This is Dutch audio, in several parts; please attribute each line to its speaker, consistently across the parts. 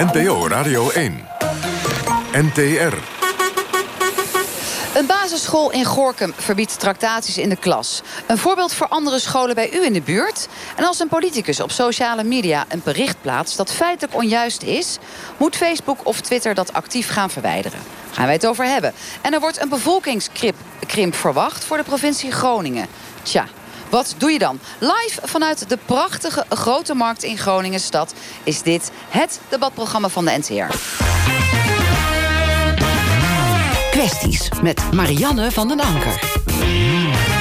Speaker 1: NPO Radio 1. NTR.
Speaker 2: Een basisschool in Gorkum verbiedt tractaties in de klas. Een voorbeeld voor andere scholen bij u in de buurt. En als een politicus op sociale media een bericht plaatst dat feitelijk onjuist is, moet Facebook of Twitter dat actief gaan verwijderen. Gaan wij het over hebben. En er wordt een bevolkingskrimp verwacht voor de provincie Groningen. Tja, wat doe je dan? Live vanuit de prachtige grote markt in Groningen stad is dit het debatprogramma van de NTR. Kwesties met Marianne van den Anker.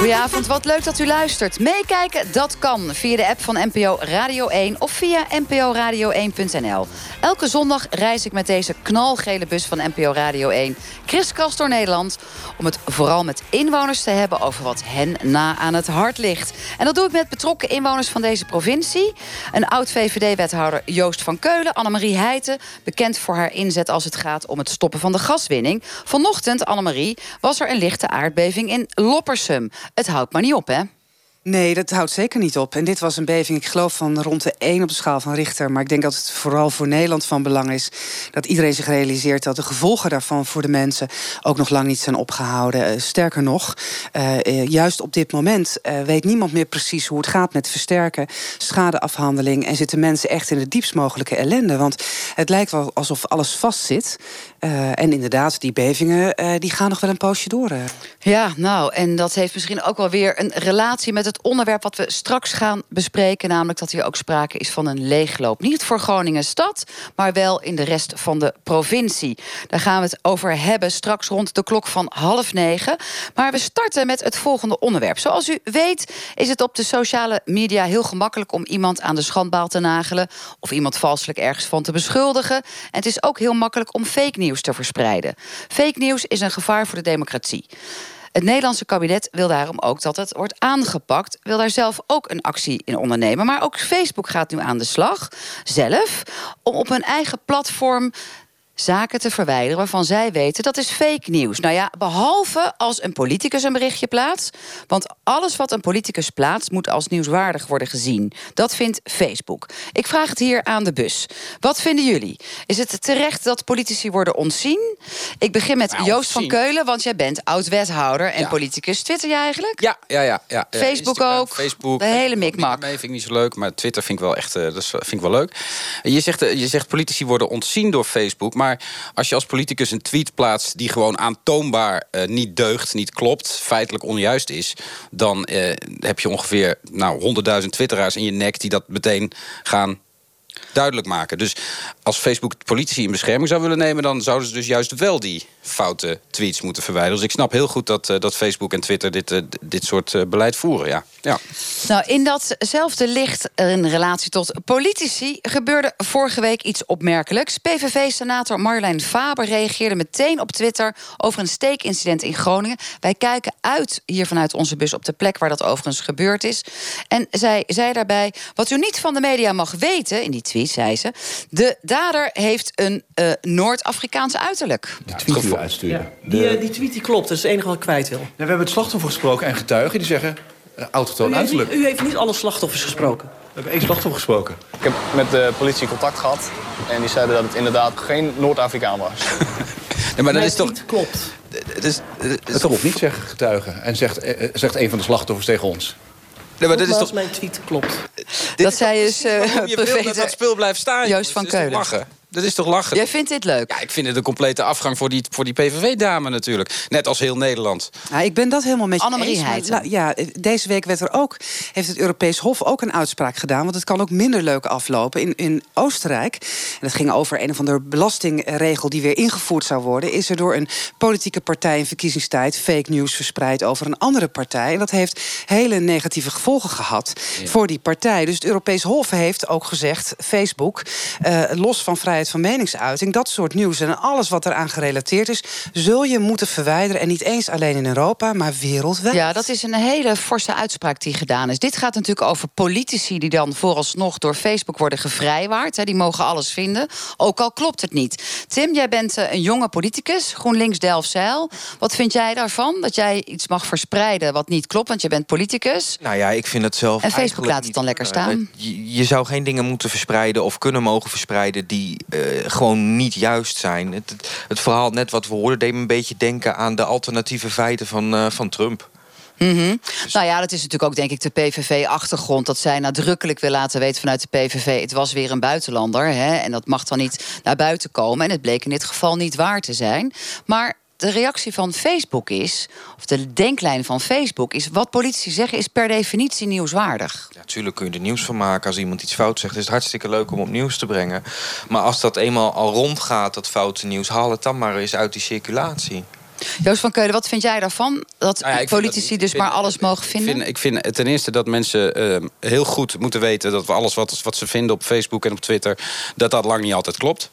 Speaker 2: Goedenavond, wat leuk dat u luistert. Meekijken, dat kan via de app van NPO Radio 1 of via nporadio1.nl. Elke zondag reis ik met deze knalgele bus van NPO Radio 1... kriskras door Nederland, om het vooral met inwoners te hebben... over wat hen na aan het hart ligt. En dat doe ik met betrokken inwoners van deze provincie. Een oud-VVD-wethouder Joost van Keulen, Annemarie Heijten... bekend voor haar inzet als het gaat om het stoppen van de gaswinning. Vanochtend, Annemarie, was er een lichte aardbeving in Loppersum. Het houdt maar niet op, hè?
Speaker 3: Nee, dat houdt zeker niet op. En dit was een beving, ik geloof van rond de 1 op de schaal van Richter. Maar ik denk dat het vooral voor Nederland van belang is... dat iedereen zich realiseert dat de gevolgen daarvan voor de mensen... ook nog lang niet zijn opgehouden. Uh, sterker nog, uh, juist op dit moment weet niemand meer precies... hoe het gaat met versterken, schadeafhandeling... en zitten mensen echt in de diepst mogelijke ellende. Want het lijkt wel alsof alles vastzit. En inderdaad, die bevingen die gaan nog wel een poosje door.
Speaker 2: Ja, nou, en dat heeft misschien ook wel weer een relatie... met het onderwerp wat we straks gaan bespreken. Namelijk dat hier ook sprake is van een leegloop. Niet voor Groningen stad, maar wel in de rest van de provincie. Daar gaan we het over hebben straks rond de klok van half negen. Maar we starten met het volgende onderwerp. Zoals u weet is het op de sociale media heel gemakkelijk... om iemand aan de schandbaal te nagelen... of iemand valselijk ergens van te beschuldigen. En het is ook heel makkelijk om fake nieuws te verspreiden. Fake nieuws is een gevaar voor de democratie. Het Nederlandse kabinet wil daarom ook dat het wordt aangepakt. Wil daar zelf ook een actie in ondernemen. Maar ook Facebook gaat nu aan de slag, zelf, om op hun eigen platform zaken te verwijderen waarvan zij weten dat is fake nieuws. Nou ja, behalve als een politicus een berichtje plaatst. Want alles wat een politicus plaatst moet als nieuwswaardig worden gezien. Dat vindt Facebook. Ik vraag het hier aan de bus. Wat vinden jullie? Is het terecht dat politici worden ontzien? Ik begin met nou, Joost van Keulen, want jij bent oud-wethouder en politicus. Twitter je eigenlijk?
Speaker 4: Ja, ja, ja. ja.
Speaker 2: Facebook ook.
Speaker 4: Facebook.
Speaker 2: De hele mikmak.
Speaker 4: Nee, vind ik niet zo leuk, maar Twitter vind ik wel echt, uh, dat vind ik wel leuk. Je zegt, uh, je zegt politici worden ontzien door Facebook, maar maar als je als politicus een tweet plaatst die gewoon aantoonbaar uh, niet deugt, niet klopt, feitelijk onjuist is, dan uh, heb je ongeveer nou, 100.000 twitteraars in je nek die dat meteen gaan duidelijk maken. Dus als Facebook politici in bescherming zou willen nemen... dan zouden ze dus juist wel die foute tweets moeten verwijderen. Dus ik snap heel goed dat, uh, dat Facebook en Twitter dit, uh, dit soort uh, beleid voeren. Ja. Ja.
Speaker 2: Nou, in datzelfde licht in relatie tot politici... gebeurde vorige week iets opmerkelijks. PVV-senator Marjolein Faber reageerde meteen op Twitter... over een steekincident in Groningen. Wij kijken uit hier vanuit onze bus op de plek waar dat overigens gebeurd is. En zij zei daarbij... wat u niet van de media mag weten, in die tweet zei ze... de dader heeft een uh, Noord-Afrikaans uiterlijk.
Speaker 5: Die tweet die uitsturen.
Speaker 6: Ja. Die, uh, die, tweet die klopt, dat is het enige wat ik kwijt wil. Ja,
Speaker 5: we hebben het slachtoffer gesproken en getuigen die zeggen... Uh, autotoon uiterlijk.
Speaker 6: U heeft niet alle slachtoffers gesproken.
Speaker 5: We hebben één slachtoffer gesproken.
Speaker 7: Ik heb met de politie contact gehad. En die zeiden dat het inderdaad geen Noord-Afrikaan was.
Speaker 6: nee, maar dat is toch... klopt.
Speaker 5: Het, is, het, klopt niet, zeggen getuigen. En zegt, zegt een van de slachtoffers tegen ons.
Speaker 6: Nee, maar dit is toch... mijn tweet klopt.
Speaker 2: dat zij is uh,
Speaker 4: je wil dat dat spul blijft staan.
Speaker 2: Joost van Keulen.
Speaker 4: Dat is toch lachen?
Speaker 2: Jij vindt dit leuk?
Speaker 4: Ja, ik vind het een complete afgang voor die, voor die PVV-dame natuurlijk. Net als heel Nederland.
Speaker 3: Ja, ik ben dat helemaal met je
Speaker 2: Annemarie
Speaker 3: eens. Maar, ja, deze week werd er ook, heeft het Europees Hof ook een uitspraak gedaan. Want het kan ook minder leuk aflopen. In, in Oostenrijk, en dat ging over een of andere belastingregel... die weer ingevoerd zou worden... is er door een politieke partij in verkiezingstijd... fake news verspreid over een andere partij. En dat heeft hele negatieve gevolgen gehad voor die partij. Dus het Europees Hof heeft ook gezegd... Facebook, uh, los van vrij vrijheid van meningsuiting, dat soort nieuws en alles wat eraan gerelateerd is, zul je moeten verwijderen. En niet eens alleen in Europa, maar wereldwijd.
Speaker 2: Ja, dat is een hele forse uitspraak die gedaan is. Dit gaat natuurlijk over politici die dan vooralsnog door Facebook worden gevrijwaard. Hè. Die mogen alles vinden, ook al klopt het niet. Tim, jij bent eh, een jonge politicus, GroenLinks Delfzijl. Wat vind jij daarvan? Dat jij iets mag verspreiden wat niet klopt, want je bent politicus.
Speaker 8: Nou ja, ik vind het zelf.
Speaker 2: En Facebook laat het dan lekker staan.
Speaker 8: Je, je, zou geen dingen moeten verspreiden of kunnen mogen verspreiden die uh, gewoon niet juist zijn. Het, het, verhaal net wat we hoorden deed me een beetje denken aan de alternatieve feiten van, uh, van Trump.
Speaker 2: Mm -hmm. dus... Nou ja, dat is natuurlijk ook denk ik de PVV-achtergrond. Dat zij nadrukkelijk wil laten weten vanuit de PVV... het was weer een buitenlander hè, en dat mag dan niet naar buiten komen. En het bleek in dit geval niet waar te zijn. Maar de reactie van Facebook is, of de denklijn van Facebook is... wat politici zeggen is per definitie nieuwswaardig.
Speaker 8: Natuurlijk kun je er nieuws van maken. Als iemand iets fout zegt, is het hartstikke leuk om op nieuws te brengen. Maar als dat eenmaal al rondgaat, dat foute nieuws... haal het dan maar eens uit die circulatie.
Speaker 2: Joost van Keulen, wat vind jij daarvan? Dat nou ja, politici dat, dus vind, maar alles mogen vinden?
Speaker 4: Ik vind, ik vind ten eerste dat mensen uh, heel goed moeten weten... dat we alles wat, wat ze vinden op Facebook en op Twitter... dat dat lang niet altijd klopt.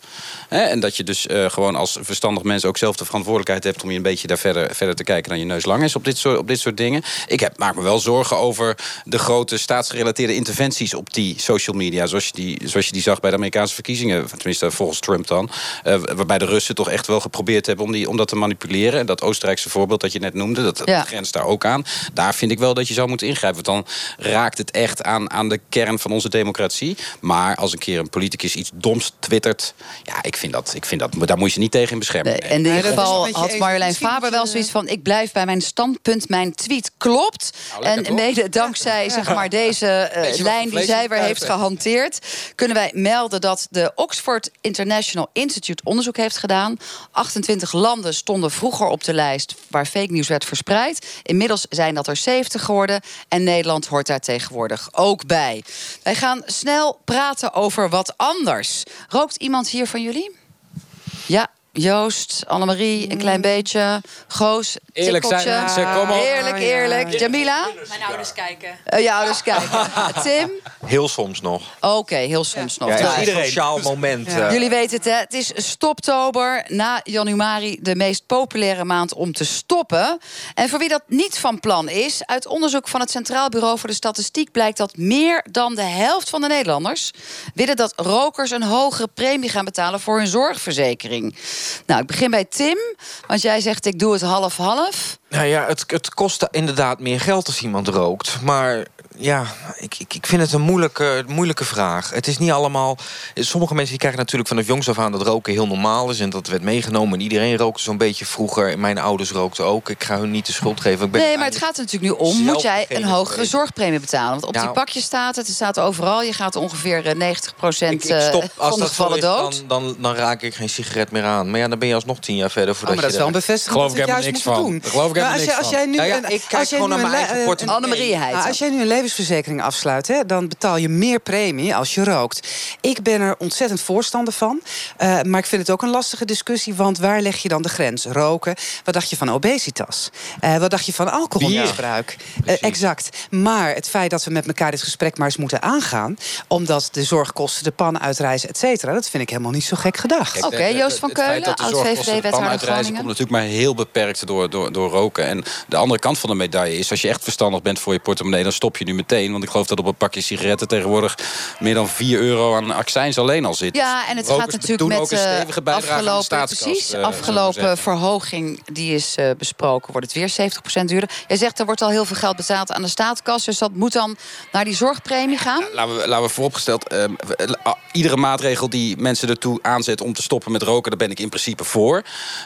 Speaker 4: Hè? En dat je dus uh, gewoon als verstandig mens ook zelf de verantwoordelijkheid hebt... om je een beetje daar verder, verder te kijken dan je neus lang is op dit soort, op dit soort dingen. Ik heb, maak me wel zorgen over de grote staatsgerelateerde interventies... op die social media, zoals je die, zoals je die zag bij de Amerikaanse verkiezingen. Tenminste, volgens Trump dan. Uh, waarbij de Russen toch echt wel geprobeerd hebben om, die, om dat te manipuleren dat Oostenrijkse voorbeeld dat je net noemde, dat, ja. grenst daar ook aan. Daar vind ik wel dat je zou moeten ingrijpen. Want dan raakt het echt aan, aan de kern van onze democratie. Maar als een keer een politicus iets doms twittert, ja, ik vind dat, ik vind dat daar moet je niet tegen in bescherming.
Speaker 2: Nee, in ieder geval had Marjolein Faber wel zoiets van: ik blijf bij mijn standpunt, mijn tweet klopt. Nou, en mede dankzij zeg maar, deze uh, lijn die zij weer heeft gehanteerd, kunnen wij melden dat de Oxford International Institute onderzoek heeft gedaan. 28 landen stonden vroeger op de lijst waar fake news werd verspreid. Inmiddels zijn dat er 70 geworden. En Nederland hoort daar tegenwoordig ook bij. Wij gaan snel praten over wat anders. Rookt iemand hier van jullie? Ja, Joost, Annemarie, een klein beetje. Goos,
Speaker 4: Eerlijk zijn ze, kom op.
Speaker 2: Eerlijk, eerlijk. Jamila?
Speaker 9: Mijn ouders kijken.
Speaker 2: Uh, je ouders kijken. Tim?
Speaker 8: Heel soms nog.
Speaker 2: Oké, okay, heel soms nog.
Speaker 8: Ja, nou, een sociaal moment.
Speaker 2: Ja. Jullie weten het, hè? Het is stoptober. Na januari de meest populaire maand om te stoppen. En voor wie dat niet van plan is... uit onderzoek van het Centraal Bureau voor de Statistiek... blijkt dat meer dan de helft van de Nederlanders... willen dat rokers een hogere premie gaan betalen... voor hun zorgverzekering. Nou, ik begin bij Tim. Want jij zegt, ik doe het half-half.
Speaker 8: Nou ja, het, het kost inderdaad meer geld als iemand rookt. Maar ja, ik, ik, ik vind het een moeilijke, moeilijke vraag. Het is niet allemaal... Sommige mensen die krijgen natuurlijk vanaf jongs af aan... dat roken heel normaal is en dat werd meegenomen. En iedereen rookte zo'n beetje vroeger. Mijn ouders rookten ook. Ik ga hun niet de schuld geven. Ik ben
Speaker 2: nee, maar het gaat er natuurlijk nu om. Moet jij een hogere zorgpremie betalen? Want op die pakje staat het, er staat overal... je gaat ongeveer 90 eh, procent uh, van de gevallen dood.
Speaker 8: Dan, dan, dan, raak ik geen sigaret meer aan. Maar ja, dan ben je alsnog tien jaar verder voordat
Speaker 3: oh, maar dat is wel een bevestiging
Speaker 4: geloof ik niks van. Doen. geloof ik als,
Speaker 3: als jij nu,
Speaker 8: ik kijk gewoon naar mijn eigen portemonnee.
Speaker 2: Annemarie
Speaker 3: Als jij nu een levensverzekering afsluit... Hè, dan betaal je meer premie als je rookt. Ik ben er ontzettend voorstander van. Uh, maar ik vind het ook een lastige discussie. Want waar leg je dan de grens? Roken. Wat dacht je van obesitas? Uh, wat dacht je van alcoholmisbruik? Uh, exact. Maar het feit dat we met elkaar dit gesprek maar eens moeten aangaan... omdat de zorgkosten, de pannen uitreizen, et cetera... dat vind ik helemaal niet zo gek gedacht.
Speaker 2: Oké, okay, Joost van Keulen, oud-VVD-wethouder
Speaker 4: Groningen. komt natuurlijk maar heel beperkt door, door, door roken. En de andere kant van de medaille is... als je echt verstandig bent voor je portemonnee... dan stop je nu meteen. Want ik geloof dat op een pakje sigaretten tegenwoordig... meer dan 4 euro aan accijns alleen al zit.
Speaker 2: Ja, en het gaat natuurlijk met de uh, afgelopen, precies, uh, afgelopen verhoging... die is uh, besproken, wordt het weer 70% duurder. Jij zegt er wordt al heel veel geld betaald aan de staatskas... dus dat moet dan naar die zorgpremie gaan? Ja,
Speaker 4: laten, we, laten we vooropgesteld... Ehm, iedere maatregel die mensen ertoe aanzet om te stoppen met roken... daar ben ik in principe voor.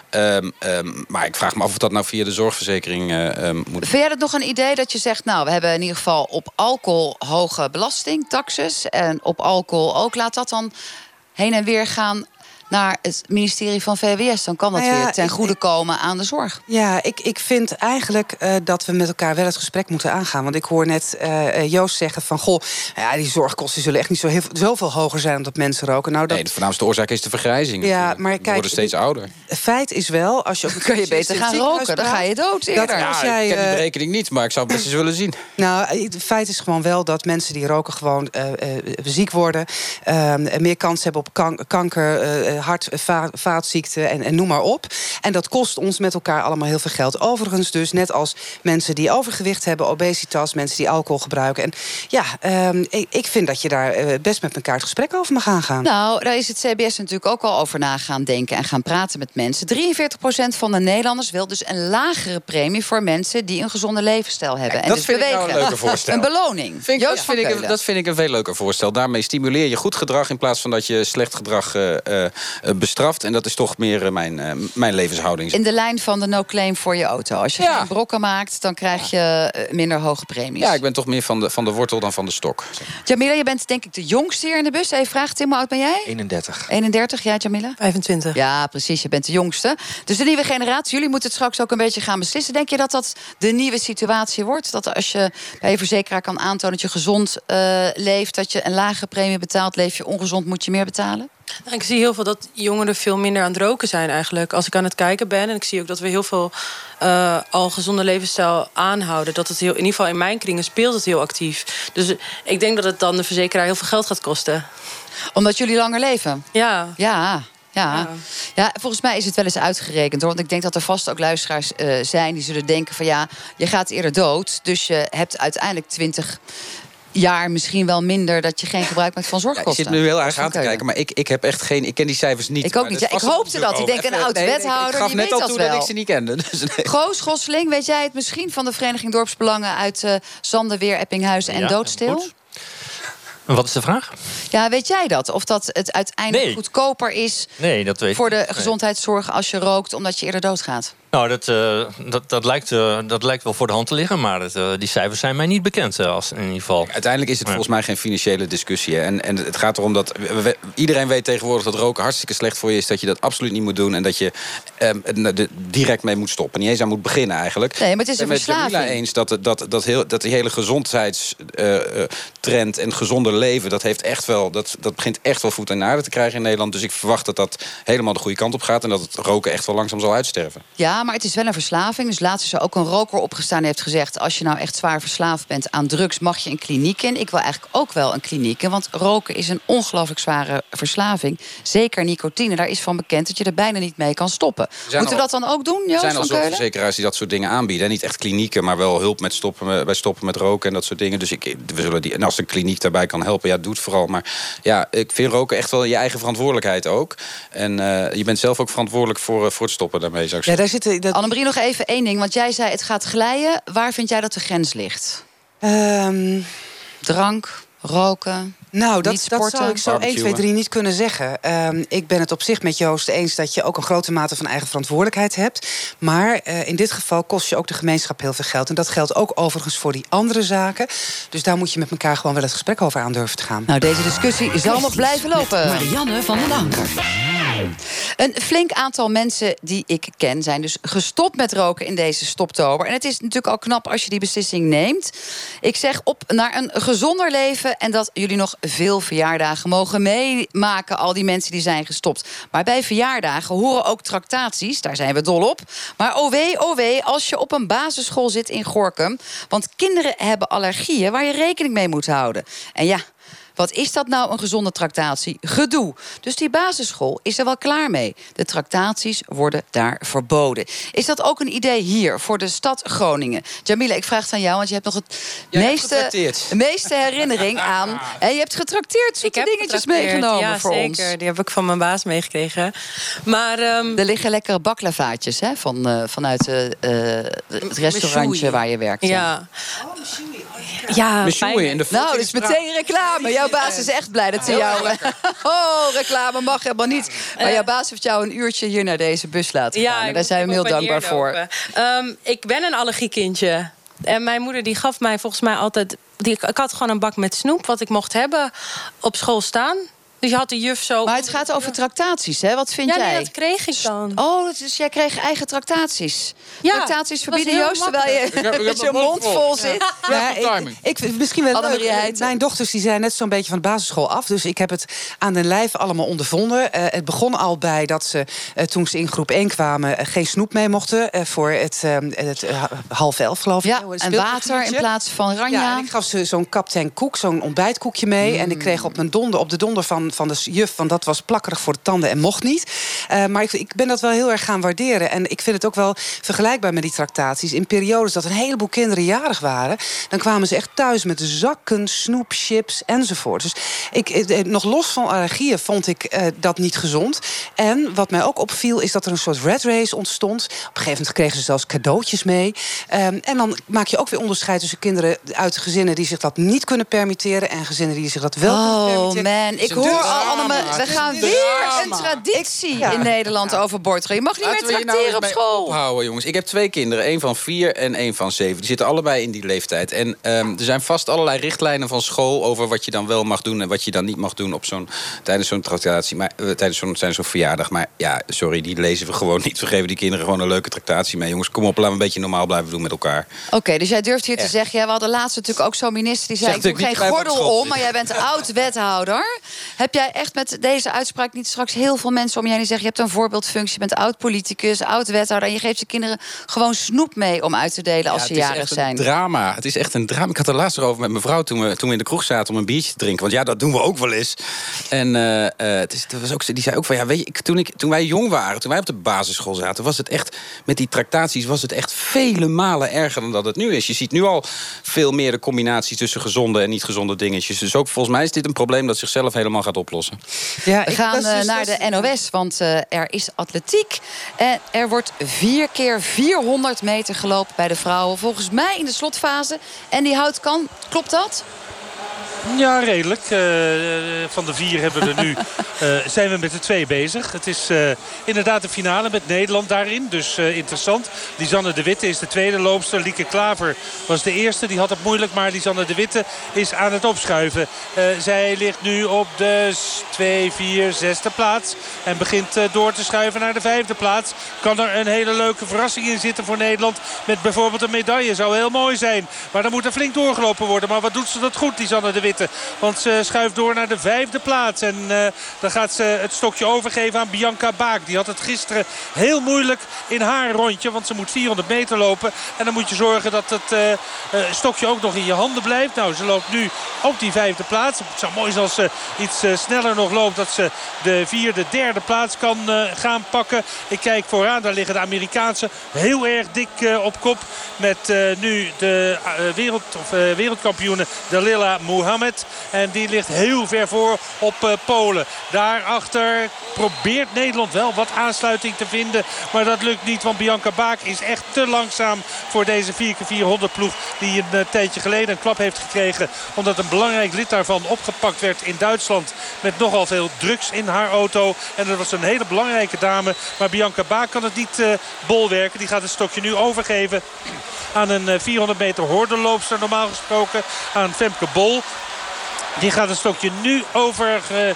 Speaker 4: Um, um, maar ik vraag me af of dat nou via de zorgverzekering moet.
Speaker 2: Vind jij dat nog een idee dat je zegt... nou, we hebben in ieder geval op alcohol hoge belasting, taxes... en op alcohol ook, laat dat dan heen en weer gaan naar het ministerie van VWS. Dan kan dat
Speaker 3: Nou ja,
Speaker 2: weer ten
Speaker 3: ik-
Speaker 2: goede komen aan de zorg.
Speaker 3: Ja, ik, ik vind eigenlijk eh, dat we met elkaar wel het gesprek moeten aangaan. Want ik hoor net eh, eh, Joost zeggen van... goh, ja, die zorgkosten zullen echt niet zo heel, zoveel hoger zijn... omdat mensen roken. Nou, dat,
Speaker 4: Nee, de voornaamste oorzaak is de vergrijzing.
Speaker 3: Ja,
Speaker 4: natuurlijk.
Speaker 3: maar
Speaker 4: We
Speaker 3: kijk,
Speaker 4: worden steeds ouder.
Speaker 3: feit is wel, als je op
Speaker 2: Kan je beter gaan roken, dan ga je dood eerder.
Speaker 3: Dat als
Speaker 4: Ja,
Speaker 3: jij,
Speaker 4: ik ken die berekening niet, maar ik zou het best eens willen zien.
Speaker 3: Nou, het feit is gewoon wel dat mensen die roken gewoon eh, eh, ziek worden. eh, meer kans hebben op kan- kanker, eh, hart, va- vaatziekten en, en noem maar op. En dat kost ons met elkaar allemaal heel veel geld. Overigens dus, net als mensen die overgewicht hebben, obesitas... mensen die alcohol gebruiken. En ja, ehm, ik, ik vind dat je daar eh, best met elkaar het gesprek over mag aangaan.
Speaker 2: Nou, daar is het CBS natuurlijk ook al over na gaan denken en gaan praten met mensen. 43% van de Nederlanders wil dus een lagere premie voor mensen die een gezonde levensstijl hebben. en
Speaker 4: dat
Speaker 2: dus
Speaker 4: vind ik
Speaker 2: bewegen.
Speaker 4: nou een leuker voorstel.
Speaker 2: Een beloning.
Speaker 4: Vind ik,
Speaker 2: Joost
Speaker 4: vind ik, dat vind ik een veel leuker voorstel. Daarmee stimuleer je goed gedrag in plaats van dat je slecht gedrag eh, eh, eh, bestraft. En dat is toch meer eh, mijn, eh, mijn levenshouding.
Speaker 2: In de lijn van de no-claim voor je auto. Als je
Speaker 4: Ja.
Speaker 2: geen brokken maakt, dan krijg je eh, minder hoge premies.
Speaker 4: Ja, ik ben toch meer van de, van de wortel dan van de stok.
Speaker 2: Jamila, je bent denk ik de jongste hier in de bus. Even vraag, Tim, hoe oud ben jij?
Speaker 8: 31.
Speaker 2: 31, ja, Jamila?
Speaker 6: 25.
Speaker 2: Ja, precies. Je bent de jongste. Dus de nieuwe generatie, jullie moeten het straks ook een beetje gaan beslissen. Denk je dat dat de nieuwe situatie wordt? Dat als je bij je verzekeraar kan aantonen dat je gezond eh, leeft... dat je een lage premie betaalt, leef je ongezond, moet je meer betalen?
Speaker 9: Nou, Ik zie heel veel dat jongeren veel minder aan het roken zijn eigenlijk. Als ik aan het kijken ben. En ik zie ook dat we heel veel eh, al gezonde levensstijl aanhouden. Dat het heel, in ieder geval in mijn kringen speelt het heel actief. Dus ik denk dat het dan de verzekeraar heel veel geld gaat kosten.
Speaker 2: Omdat jullie langer leven?
Speaker 9: Ja.
Speaker 2: Ja. Ja. ja, volgens mij is het wel eens uitgerekend. Hoor. Want ik denk dat er vast ook luisteraars eh, zijn die zullen denken van ja, je gaat eerder dood. Dus je hebt uiteindelijk 20 jaar misschien wel minder dat je geen gebruik maakt van
Speaker 4: Ja, ik
Speaker 2: zorgkosten.
Speaker 4: zit nu heel erg aan te kijken, maar ik, ik heb echt geen. Ik ken die cijfers niet.
Speaker 2: Ik ook niet. Ja, ik hoopte dat. Ik denk, een
Speaker 4: ook.
Speaker 2: oud
Speaker 4: Nee, Ik gaf
Speaker 2: die
Speaker 4: net
Speaker 2: weet
Speaker 4: al
Speaker 2: dat
Speaker 4: toe
Speaker 2: wel.
Speaker 4: dat ik ze niet kende. Dus nee.
Speaker 2: Goos Gosling, weet jij het misschien van de Vereniging Dorpsbelangen uit eh Zanderweer, Eppinghuizen en
Speaker 10: Ja,
Speaker 2: Doodstil?
Speaker 10: goed. Wat is de vraag?
Speaker 2: Ja, weet jij dat? Of dat het uiteindelijk
Speaker 10: Nee.
Speaker 2: goedkoper is
Speaker 10: Nee, dat weet ik
Speaker 2: voor de gezondheidszorg als je rookt, omdat je eerder doodgaat?
Speaker 10: Nou, dat, eh, dat, dat, lijkt, eh, dat lijkt wel voor de hand te liggen, maar het, eh, die cijfers zijn mij niet bekend, als, in ieder geval.
Speaker 4: Uiteindelijk is het volgens mij geen financiële discussie. hè. En, en het gaat erom dat. we- we- iedereen weet tegenwoordig dat roken hartstikke slecht voor je is. Dat je dat absoluut niet moet doen. En dat je ehm, er er direct mee moet stoppen. Niet eens aan moet beginnen eigenlijk.
Speaker 2: Nee, maar het is
Speaker 4: Ik ben
Speaker 2: een
Speaker 4: met Jamila
Speaker 2: verslaving.
Speaker 4: eens dat, het- dat, dat, heel, dat die hele gezondheidstrend en gezonder leven. Dat, heeft echt wel, dat, dat begint echt wel voet en aarde te krijgen in Nederland. Dus ik verwacht dat dat helemaal de goede kant op gaat. En dat het roken echt wel langzaam zal uitsterven.
Speaker 2: Ja, maar het is wel een verslaving. Dus laatst is er ook een roker opgestaan en heeft gezegd... als je nou echt zwaar verslaafd bent aan drugs, mag je een kliniek in. Ik wil eigenlijk ook wel een kliniek in. Want roken is een ongelooflijk zware verslaving. Zeker nicotine. Daar is van bekend dat je er bijna niet mee kan stoppen. Moeten we dat dan ook doen,
Speaker 4: Er
Speaker 2: Joost
Speaker 4: zijn al
Speaker 2: van
Speaker 4: zoveel
Speaker 2: Keulen?
Speaker 4: verzekeraars die dat soort dingen aanbieden. Niet echt klinieken, maar wel hulp met stoppen, bij stoppen met roken en dat soort dingen. Dus ik, we zullen die, en als een kliniek daarbij kan helpen, ja, doe het vooral. Maar ja, ik vind roken echt wel je eigen verantwoordelijkheid ook. En eh, je bent zelf ook verantwoordelijk voor, eh, voor het stoppen daarmee, zou ik
Speaker 3: Ja,
Speaker 4: zeggen.
Speaker 3: daar zitten... Dat,
Speaker 2: Annemarie, nog even één ding. Want jij zei het gaat glijden. Waar vind jij dat de grens ligt?
Speaker 3: Ehm,
Speaker 2: Drank, roken,
Speaker 3: Nou, dat, dat zou ik zo 1, 2,
Speaker 4: Barbecuen.
Speaker 3: 3 niet kunnen zeggen. Ehm, ik ben het op zich met Joost eens dat je ook een grote mate van eigen verantwoordelijkheid hebt. Maar eh, in dit geval kost je ook de gemeenschap heel veel geld. En dat geldt ook overigens voor die andere zaken. Dus daar moet je met elkaar gewoon wel het gesprek over aan durven te gaan.
Speaker 2: Nou, deze discussie zal nog blijven lopen.
Speaker 11: Marianne van den Anker.
Speaker 2: Een flink aantal mensen die ik ken zijn dus gestopt met roken in deze stoptober. En het is natuurlijk al knap als je die beslissing neemt. Ik zeg op naar een gezonder leven en dat jullie nog veel verjaardagen mogen meemaken. Al die mensen die zijn gestopt. Maar bij verjaardagen horen ook tractaties, daar zijn we dol op. Maar oh wee, oh als je op een basisschool zit in Gorkum. Want kinderen hebben allergieën waar je rekening mee moet houden. En ja. Wat is dat nou, een gezonde tractatie? Gedoe. Dus die basisschool is er wel klaar mee. De tractaties worden daar verboden. Is dat ook een idee hier voor de stad Groningen? Jamila, ik vraag het aan jou, want je hebt nog het
Speaker 4: Jij
Speaker 2: meeste, de meeste herinnering aan. En je hebt getrakteerd, zoete
Speaker 9: heb
Speaker 2: dingetjes meegenomen
Speaker 9: ja,
Speaker 2: voor
Speaker 9: zeker.
Speaker 2: ons.
Speaker 9: Die heb ik van mijn baas meegekregen. Maar ehm,
Speaker 2: Er liggen lekkere baklavaatjes hè, van, eh, vanuit eh, eh, het restaurantje waar je werkt.
Speaker 9: ja. Ja,
Speaker 4: in de
Speaker 2: Nou, dat is meteen reclame. Jouw baas is echt blij dat ze jou... Oh, reclame mag helemaal niet. Maar jouw baas heeft jou een uurtje hier naar deze bus laten gaan.
Speaker 9: Ik
Speaker 2: daar zijn we hem heel dankbaar voor.
Speaker 9: Ehm, ik ben een allergiekindje. En mijn moeder die gaf mij volgens mij altijd... Die, ik had gewoon een bak met snoep, wat ik mocht hebben, op school staan. Dus je had de juf zo...
Speaker 2: Maar het gaat over tractaties, hè? Wat vind
Speaker 9: ja,
Speaker 2: jij?
Speaker 9: Nee, dat kreeg ik dan.
Speaker 2: Oh, dus jij kreeg eigen tractaties.
Speaker 9: Ja,
Speaker 2: tractaties verbieden Joost, terwijl je
Speaker 3: Ik heb- ik heb
Speaker 2: met je mond vol
Speaker 3: vol.
Speaker 2: zit.
Speaker 3: Ja, ik, ik, misschien wel leuk. Mijn dochters die zijn net zo'n beetje van de basisschool af. Dus ik heb het aan den lijf allemaal ondervonden. Eh, het begon al bij dat ze, eh, toen ze in groep 1 kwamen... eh, geen snoep mee mochten eh, voor het, eh, het half elf, geloof ik.
Speaker 2: Ja, en water in plaats van ranja.
Speaker 3: Ja, en ik gaf ze zo'n kaptein koek, zo'n ontbijtkoekje mee. En ik kreeg op mijn donder, op de donder van, van de juf... want dat was plakkerig voor de tanden en mocht niet. Eh, maar ik, ik ben dat wel heel erg gaan waarderen. En ik vind het ook wel vergelijkbaar met die tractaties. In periodes dat een heleboel kinderen jarig waren... dan kwamen ze echt thuis met zakken snoep, chips enzovoort. Dus ik, eh, nog los van allergieën vond ik eh, dat niet gezond. En wat mij ook opviel is dat er een soort red race ontstond. Op een gegeven moment kregen ze zelfs cadeautjes mee. Ehm, en dan maak je ook weer onderscheid tussen kinderen uit gezinnen... die zich dat niet kunnen permitteren... en gezinnen die zich dat wel kunnen
Speaker 2: Oh
Speaker 3: permitteren.
Speaker 2: man, ik hoor we gaan weer een traditie
Speaker 3: Ja.
Speaker 2: in Nederland overboord gooien. Je mag niet
Speaker 4: Laten
Speaker 2: meer
Speaker 4: nou
Speaker 2: tracteren op school.
Speaker 4: ophouden, jongens. Ik heb twee kinderen, één van vier en één van zeven. Die zitten allebei in die leeftijd. En ehm, er zijn vast allerlei richtlijnen van school... over wat je dan wel mag doen en wat je dan niet mag doen... Op zo'n, tijdens zo'n tractatie, maar, eh, tijdens zo'n, tijdens zo'n verjaardag. Maar ja, sorry, die lezen we gewoon niet. We geven die kinderen gewoon een leuke tractatie mee. Jongens, kom op, laten we een beetje normaal blijven doen met elkaar.
Speaker 2: Oké, dus jij durft hier te zeggen... Ja, we hadden laatst natuurlijk ook zo'n minister die zei...
Speaker 4: Zeg
Speaker 2: ik doe geen gordel om, maar jij bent oud-wethouder. Heb jij echt met deze uitspraak niet straks heel veel mensen om je heen... die zeggen, je hebt een voorbeeldfunctie, je bent oud-politicus, oud-wethouder... en je geeft je kinderen gewoon snoep mee om uit te delen als
Speaker 4: Ja,
Speaker 2: ze
Speaker 4: het is
Speaker 2: jarig
Speaker 4: echt
Speaker 2: zijn?
Speaker 4: Een drama. Het is echt een drama. Ik had er laatst over met mijn vrouw toen we, toen we in de kroeg zaten om een biertje te drinken. Want ja, dat doen we ook wel eens. En eh, eh, het is, dat was ook, die zei ook van ja, weet je, ik, toen, ik, toen wij jong waren, toen wij op de basisschool zaten, was het echt met die tractaties was het echt vele malen erger dan dat het nu is. Je ziet nu al veel meer de combinatie tussen gezonde en niet gezonde dingetjes. Dus ook volgens mij is dit een probleem dat zichzelf helemaal gaat oplossen.
Speaker 3: Ja,
Speaker 2: We
Speaker 3: ik-
Speaker 2: gaan eh,
Speaker 3: dus-
Speaker 2: naar
Speaker 3: dat
Speaker 2: de NOS, want eh, er is atletiek. En er wordt vier keer 400 meter gelopen bij de vrouwen. Volgens mij in de slotfase. En die houdt kan. Klopt dat?
Speaker 11: Ja, redelijk. Eh, van de vier hebben we er nu, eh, zijn we met de twee bezig. Het is eh, inderdaad de finale met Nederland daarin. Dus eh, interessant. Lisanne de Witte is de tweede loopster. Lieke Klaver was de eerste. Die had het moeilijk. Maar Lisanne de Witte is aan het opschuiven. Eh, zij ligt nu op de 2, 4, zesde plaats. En begint eh, door te schuiven naar de vijfde plaats. Kan er een hele leuke verrassing in zitten voor Nederland. Met bijvoorbeeld een medaille. Zou heel mooi zijn. Maar dan moet er flink doorgelopen worden. Maar wat doet ze dat goed, Lisanne de Witte? Want ze schuift door naar de vijfde plaats. En eh, dan gaat ze het stokje overgeven aan Bianca Baak. Die had het gisteren heel moeilijk in haar rondje. Want ze moet 400 meter lopen. En dan moet je zorgen dat het eh, eh, stokje ook nog in je handen blijft. Nou, ze loopt nu op die vijfde plaats. Het zou mooi zijn als ze iets sneller nog loopt. Dat ze de vierde, derde plaats kan gaan pakken. Ik kijk vooraan. Daar liggen de Amerikaanse heel erg dik op kop. Met nu de wereld, of, wereldkampioene Dalila En die ligt heel ver voor op eh, Polen. Daarachter probeert Nederland wel wat aansluiting te vinden. Maar dat lukt niet, want Bianca Baak is echt te langzaam voor deze 4x400 ploeg. Die een eh, tijdje geleden een klap heeft gekregen. Omdat een belangrijk lid daarvan opgepakt werd in Duitsland. Met nogal veel drugs in haar auto. En dat was een hele belangrijke dame. Maar Bianca Baak kan het niet eh, bolwerken. Die gaat het stokje nu overgeven aan een eh, 400 meter hordenloopster normaal gesproken. Aan Femke Bol. Die gaat het stokje nu over eh,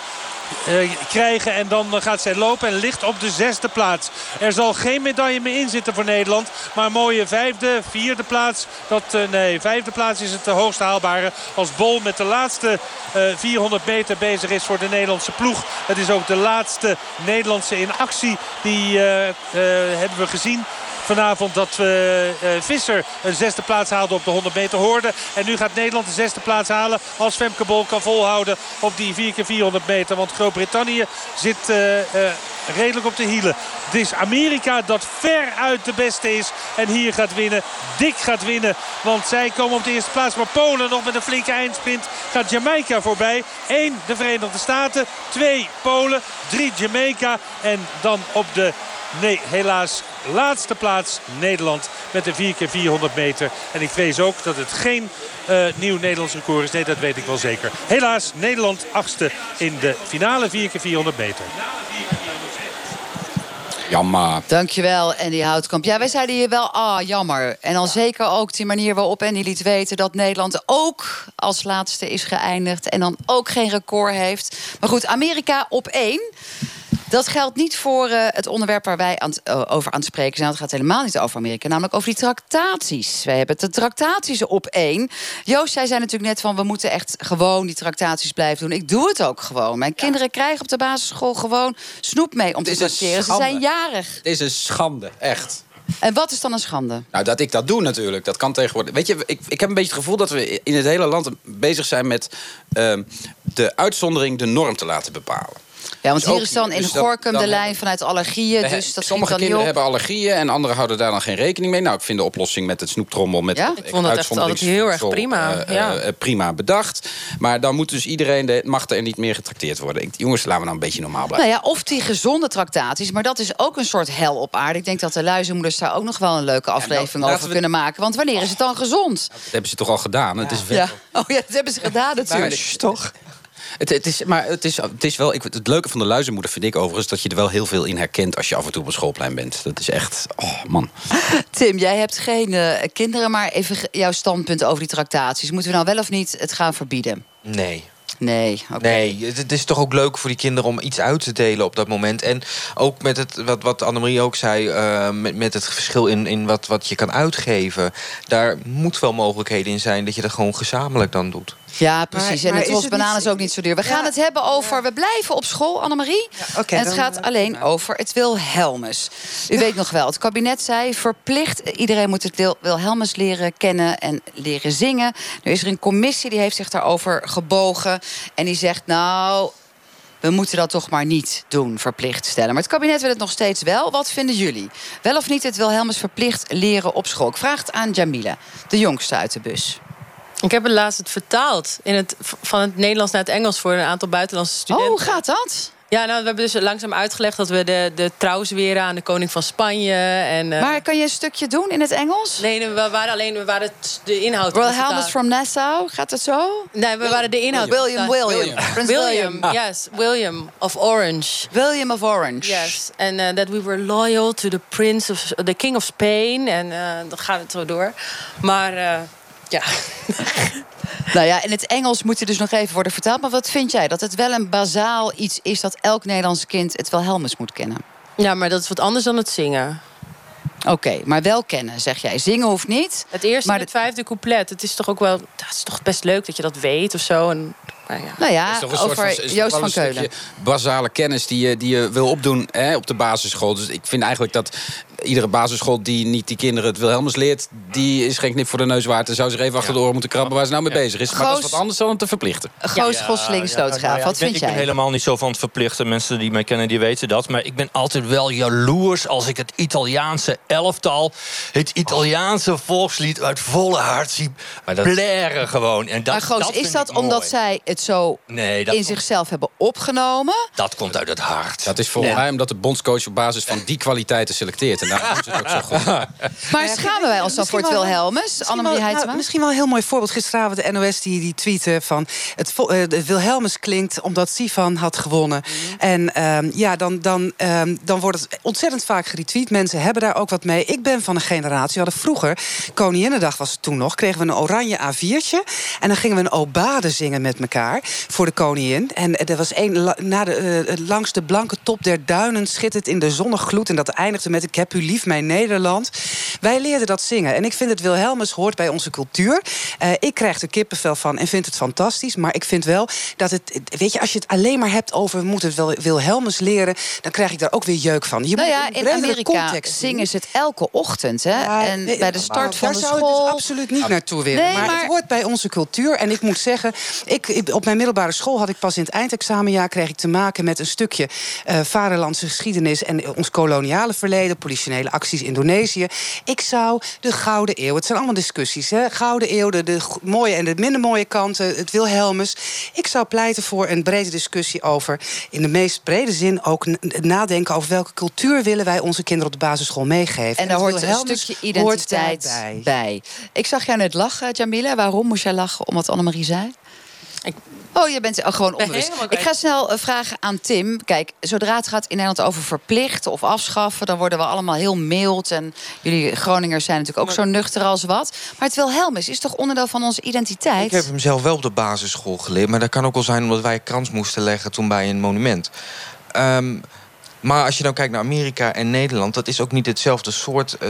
Speaker 11: eh, krijgen. En dan eh, gaat zij lopen en ligt op de zesde plaats. Er zal geen medaille meer in zitten voor Nederland. Maar een mooie vijfde, vierde plaats. Dat, nee, vijfde plaats is het hoogst haalbare. Als Bol met de laatste eh, 400 meter bezig is voor de Nederlandse ploeg. Het is ook de laatste Nederlandse in actie. Die hebben we gezien. Vanavond dat we eh, Visser een zesde plaats haalde op de 100 meter hoorde. En nu gaat Nederland de zesde plaats halen als Femke Bol kan volhouden op die 4 keer 400 meter. Want Groot-Brittannië zit eh, eh, redelijk op de hielen. Het is Amerika dat ver uit de beste is. En hier gaat winnen. Dik gaat winnen. Want zij komen op de eerste plaats. Maar Polen nog met een flinke eindsprint gaat Jamaica voorbij. 1 de Verenigde Staten. 2 Polen. 3 Jamaica. En dan op de Nee, helaas laatste plaats Nederland met de 4 keer 400 meter. En ik vrees ook dat het geen eh, nieuw Nederlands record is. Nee, dat weet ik wel zeker. Helaas Nederland achtste in de finale 4 keer 400 meter.
Speaker 4: Jammer.
Speaker 2: Dankjewel, Andy Houtkamp. Ja, wij zeiden hier wel, ah, jammer. En dan zeker ook die manier waarop Andy liet weten... dat Nederland ook als laatste is geëindigd... en dan ook geen record heeft. Maar goed, Amerika op één. Dat geldt niet voor uh, het onderwerp waar wij aan uh, over aan het spreken zijn. Het gaat helemaal niet over Amerika, namelijk over die tractaties. Wij hebben de tractaties op één. Joost, jij zei natuurlijk net van... we moeten echt gewoon die tractaties blijven doen. Ik doe het ook gewoon. Mijn ja. kinderen krijgen op de basisschool gewoon snoep mee om te tracteren. Ze zijn jarig.
Speaker 4: Het is een schande, echt.
Speaker 2: En wat is dan een schande?
Speaker 4: Nou, dat ik dat doe natuurlijk. Dat kan tegenwoordig. Weet je, ik, ik heb een beetje het gevoel dat we in het hele land bezig zijn met uh, de uitzondering de norm te laten bepalen.
Speaker 2: Ja, want dus hier is dan in dus Gorkum dan, de lijn vanuit allergieën. Dus dat
Speaker 4: sommige
Speaker 2: dan
Speaker 4: kinderen hebben allergieën en anderen houden daar dan geen rekening mee. Nou, ik vind de oplossing met het snoeptrommel met
Speaker 9: ja? ik vond het echt altijd heel erg prima.
Speaker 4: Uh,
Speaker 9: ja.
Speaker 4: uh, prima bedacht. Maar dan moet dus iedereen de mag er niet meer getrakteerd worden. Ik, jongens, laten we nou een beetje normaal blijven.
Speaker 2: Nou ja, of die gezonde tractaties, maar dat is ook een soort hel op aarde. Ik denk dat de luizenmoeders daar ook nog wel een leuke aflevering ja, nou, over we... kunnen maken. Want wanneer is het dan gezond?
Speaker 4: Dat hebben ze toch al gedaan? Het is
Speaker 2: ja. Oh ja, dat hebben ze gedaan natuurlijk.
Speaker 4: Maar, toch? Het, het, is, maar het is, het is wel. Ik, het leuke van de luizenmoeder vind ik overigens dat je er wel heel veel in herkent als je af en toe op een schoolplein bent. Dat is echt. Oh man.
Speaker 2: Tim, jij hebt geen uh, kinderen, maar even jouw standpunt over die tractaties. Moeten we nou wel of niet het gaan verbieden?
Speaker 8: Nee.
Speaker 2: Nee, okay.
Speaker 8: nee, het is toch ook leuk voor die kinderen om iets uit te delen op dat moment. En ook met het, wat, wat Annemarie ook zei, uh, met, met het verschil in, in wat, wat je kan uitgeven. Daar moet wel mogelijkheden in zijn dat je dat gewoon gezamenlijk dan doet.
Speaker 2: Ja, precies. Maar, en het was bananen is ook niet zo duur. We ja. gaan het hebben over... We blijven op school, Annemarie. Ja, okay, en het gaat alleen over het Wilhelmus. U weet nog wel, het kabinet zei... verplicht, iedereen moet het Wilhelmus leren kennen en leren zingen. Nu is er een commissie die heeft zich daarover gebogen. En die zegt, nou... We moeten dat toch maar niet doen, verplicht stellen. Maar het kabinet wil het nog steeds wel. Wat vinden jullie? Wel of niet het Wilhelmus verplicht leren op school? Ik vraag het aan Jamila, de jongste uit de bus.
Speaker 9: Ik heb het laatst het vertaald in het, van het Nederlands naar het Engels voor een aantal buitenlandse studenten.
Speaker 2: Oh, hoe gaat dat?
Speaker 9: Ja, nou, we hebben dus langzaam uitgelegd dat we de, de trouw zweren aan de koning van Spanje. En, uh...
Speaker 2: Maar kan je een stukje doen in het Engels?
Speaker 9: Nee, we waren alleen we waren de inhoud.
Speaker 2: Royal Helmets from Nassau, gaat het zo?
Speaker 9: Nee, we waren de inhoud.
Speaker 2: William, William.
Speaker 9: William, William. William yes, William of Orange.
Speaker 2: William of Orange.
Speaker 9: Yes, and uh, that we were loyal to the prince of the king of Spain. En uh, dan gaat het zo door. Maar uh, ja.
Speaker 2: Nou ja, in het Engels moet hij dus nog even worden vertaald. Maar wat vind jij? Dat het wel een bazaal iets is dat elk Nederlands kind het Wilhelmus moet kennen?
Speaker 9: Ja, maar dat is wat anders dan het zingen.
Speaker 2: Oké, okay, maar wel kennen, zeg jij. Zingen hoeft niet.
Speaker 9: Het eerste
Speaker 2: maar
Speaker 9: en het vijfde couplet. Het is toch ook wel. Het is toch best leuk dat je dat weet of zo. En,
Speaker 2: nou ja, nou ja over van, Joost van Keulen.
Speaker 4: Basale kennis die je, die je wil opdoen hè, op de basisschool. Dus ik vind eigenlijk dat iedere basisschool die niet die kinderen het Wilhelmus leert... die is geen knip voor de neus waard. En zou zich even achter de oren moeten krabben waar ze nou mee bezig is. Maar dat is wat anders dan om te verplichten.
Speaker 2: Goos Gosling Stootgraaf, wat vind
Speaker 10: ik
Speaker 2: jij?
Speaker 10: Ik ben helemaal niet zo van het verplichten. Mensen die mij kennen, die weten dat. Maar ik ben altijd wel jaloers als ik het Italiaanse elftal... het Italiaanse volkslied uit volle hart zie maar dat... blaren gewoon. En dat,
Speaker 2: maar Goos,
Speaker 10: dat
Speaker 2: is dat omdat
Speaker 10: mooi.
Speaker 2: zij het zo
Speaker 10: nee,
Speaker 2: in
Speaker 10: komt...
Speaker 2: zichzelf hebben opgenomen?
Speaker 10: Dat komt uit het hart.
Speaker 4: Dat is volgens ja. mij omdat de bondscoach op basis van die kwaliteiten selecteert. En daarom doet het ook zo goed.
Speaker 2: Maar schamen wij ons dan voor het Wilhelmus? Annemarie?
Speaker 3: Nou, misschien wel een heel mooi voorbeeld. Gisteravond de NOS die, die tweette van... Het, uh, het Wilhelmus klinkt omdat Sivan had gewonnen. Mm. En um, ja, dan, dan, um, dan wordt het ontzettend vaak geretweet. Mensen hebben daar ook wat mee. Ik ben van een generatie. We hadden vroeger, Koninginnedag was het toen nog... kregen we een oranje A4'tje. En dan gingen we een obade zingen met elkaar voor de koningin. En er was één, na de, uh, langs de blanke top der duinen... schittert in de zonnegloed. En dat eindigde met ik heb u lief, mijn Nederland. Wij leerden dat zingen. En ik vind het Wilhelmus hoort bij onze cultuur. Uh, ik krijg er kippenvel van en vind het fantastisch. Maar ik vind wel dat het... Weet je, als je het alleen maar hebt over... we moeten het wel Wilhelmus leren... dan krijg ik daar ook weer jeuk van. Je
Speaker 2: nou ja,
Speaker 3: moet
Speaker 2: in Amerika zingen ze het elke ochtend. Hè? Ja, en nee, bij de start
Speaker 3: nou,
Speaker 2: van
Speaker 3: de
Speaker 2: school...
Speaker 3: Daar zou ik dus absoluut niet naartoe willen. Nee, maar, maar, het hoort bij onze cultuur. En ik moet zeggen, ik, op mijn middelbare school... had ik pas in het eindexamenjaar... kreeg ik te maken met een stukje uh, vaderlandse geschiedenis... en ons koloniale verleden, politionele acties Indonesië. Ik zou de Gouden Eeuw, het zijn allemaal discussies, hè? Gouden Eeuw, de, de mooie en de minder mooie kanten, het Wilhelmus. Ik zou pleiten voor een brede discussie over, in de meest brede zin ook nadenken over welke cultuur willen wij onze kinderen op de basisschool meegeven.
Speaker 2: En daar hoort een stukje identiteit bij. bij. Ik zag jou net lachen, Jamila. Waarom moest jij lachen om wat Annemarie zei?
Speaker 9: Ik
Speaker 2: Oh, je bent gewoon onbewust. Ik ga snel eh, vragen aan Tim. Kijk, zodra het gaat in Nederland over verplichten of afschaffen... dan worden we allemaal heel mild. En jullie Groningers zijn natuurlijk ook zo nuchter als wat. Maar het Wilhelmus is toch onderdeel van onze identiteit?
Speaker 8: Ik heb hem zelf wel op de basisschool geleerd. Maar dat kan ook wel zijn omdat wij krans moesten leggen toen bij een monument. Ehm, maar als je dan kijkt naar Amerika en Nederland... dat is ook niet hetzelfde soort eh,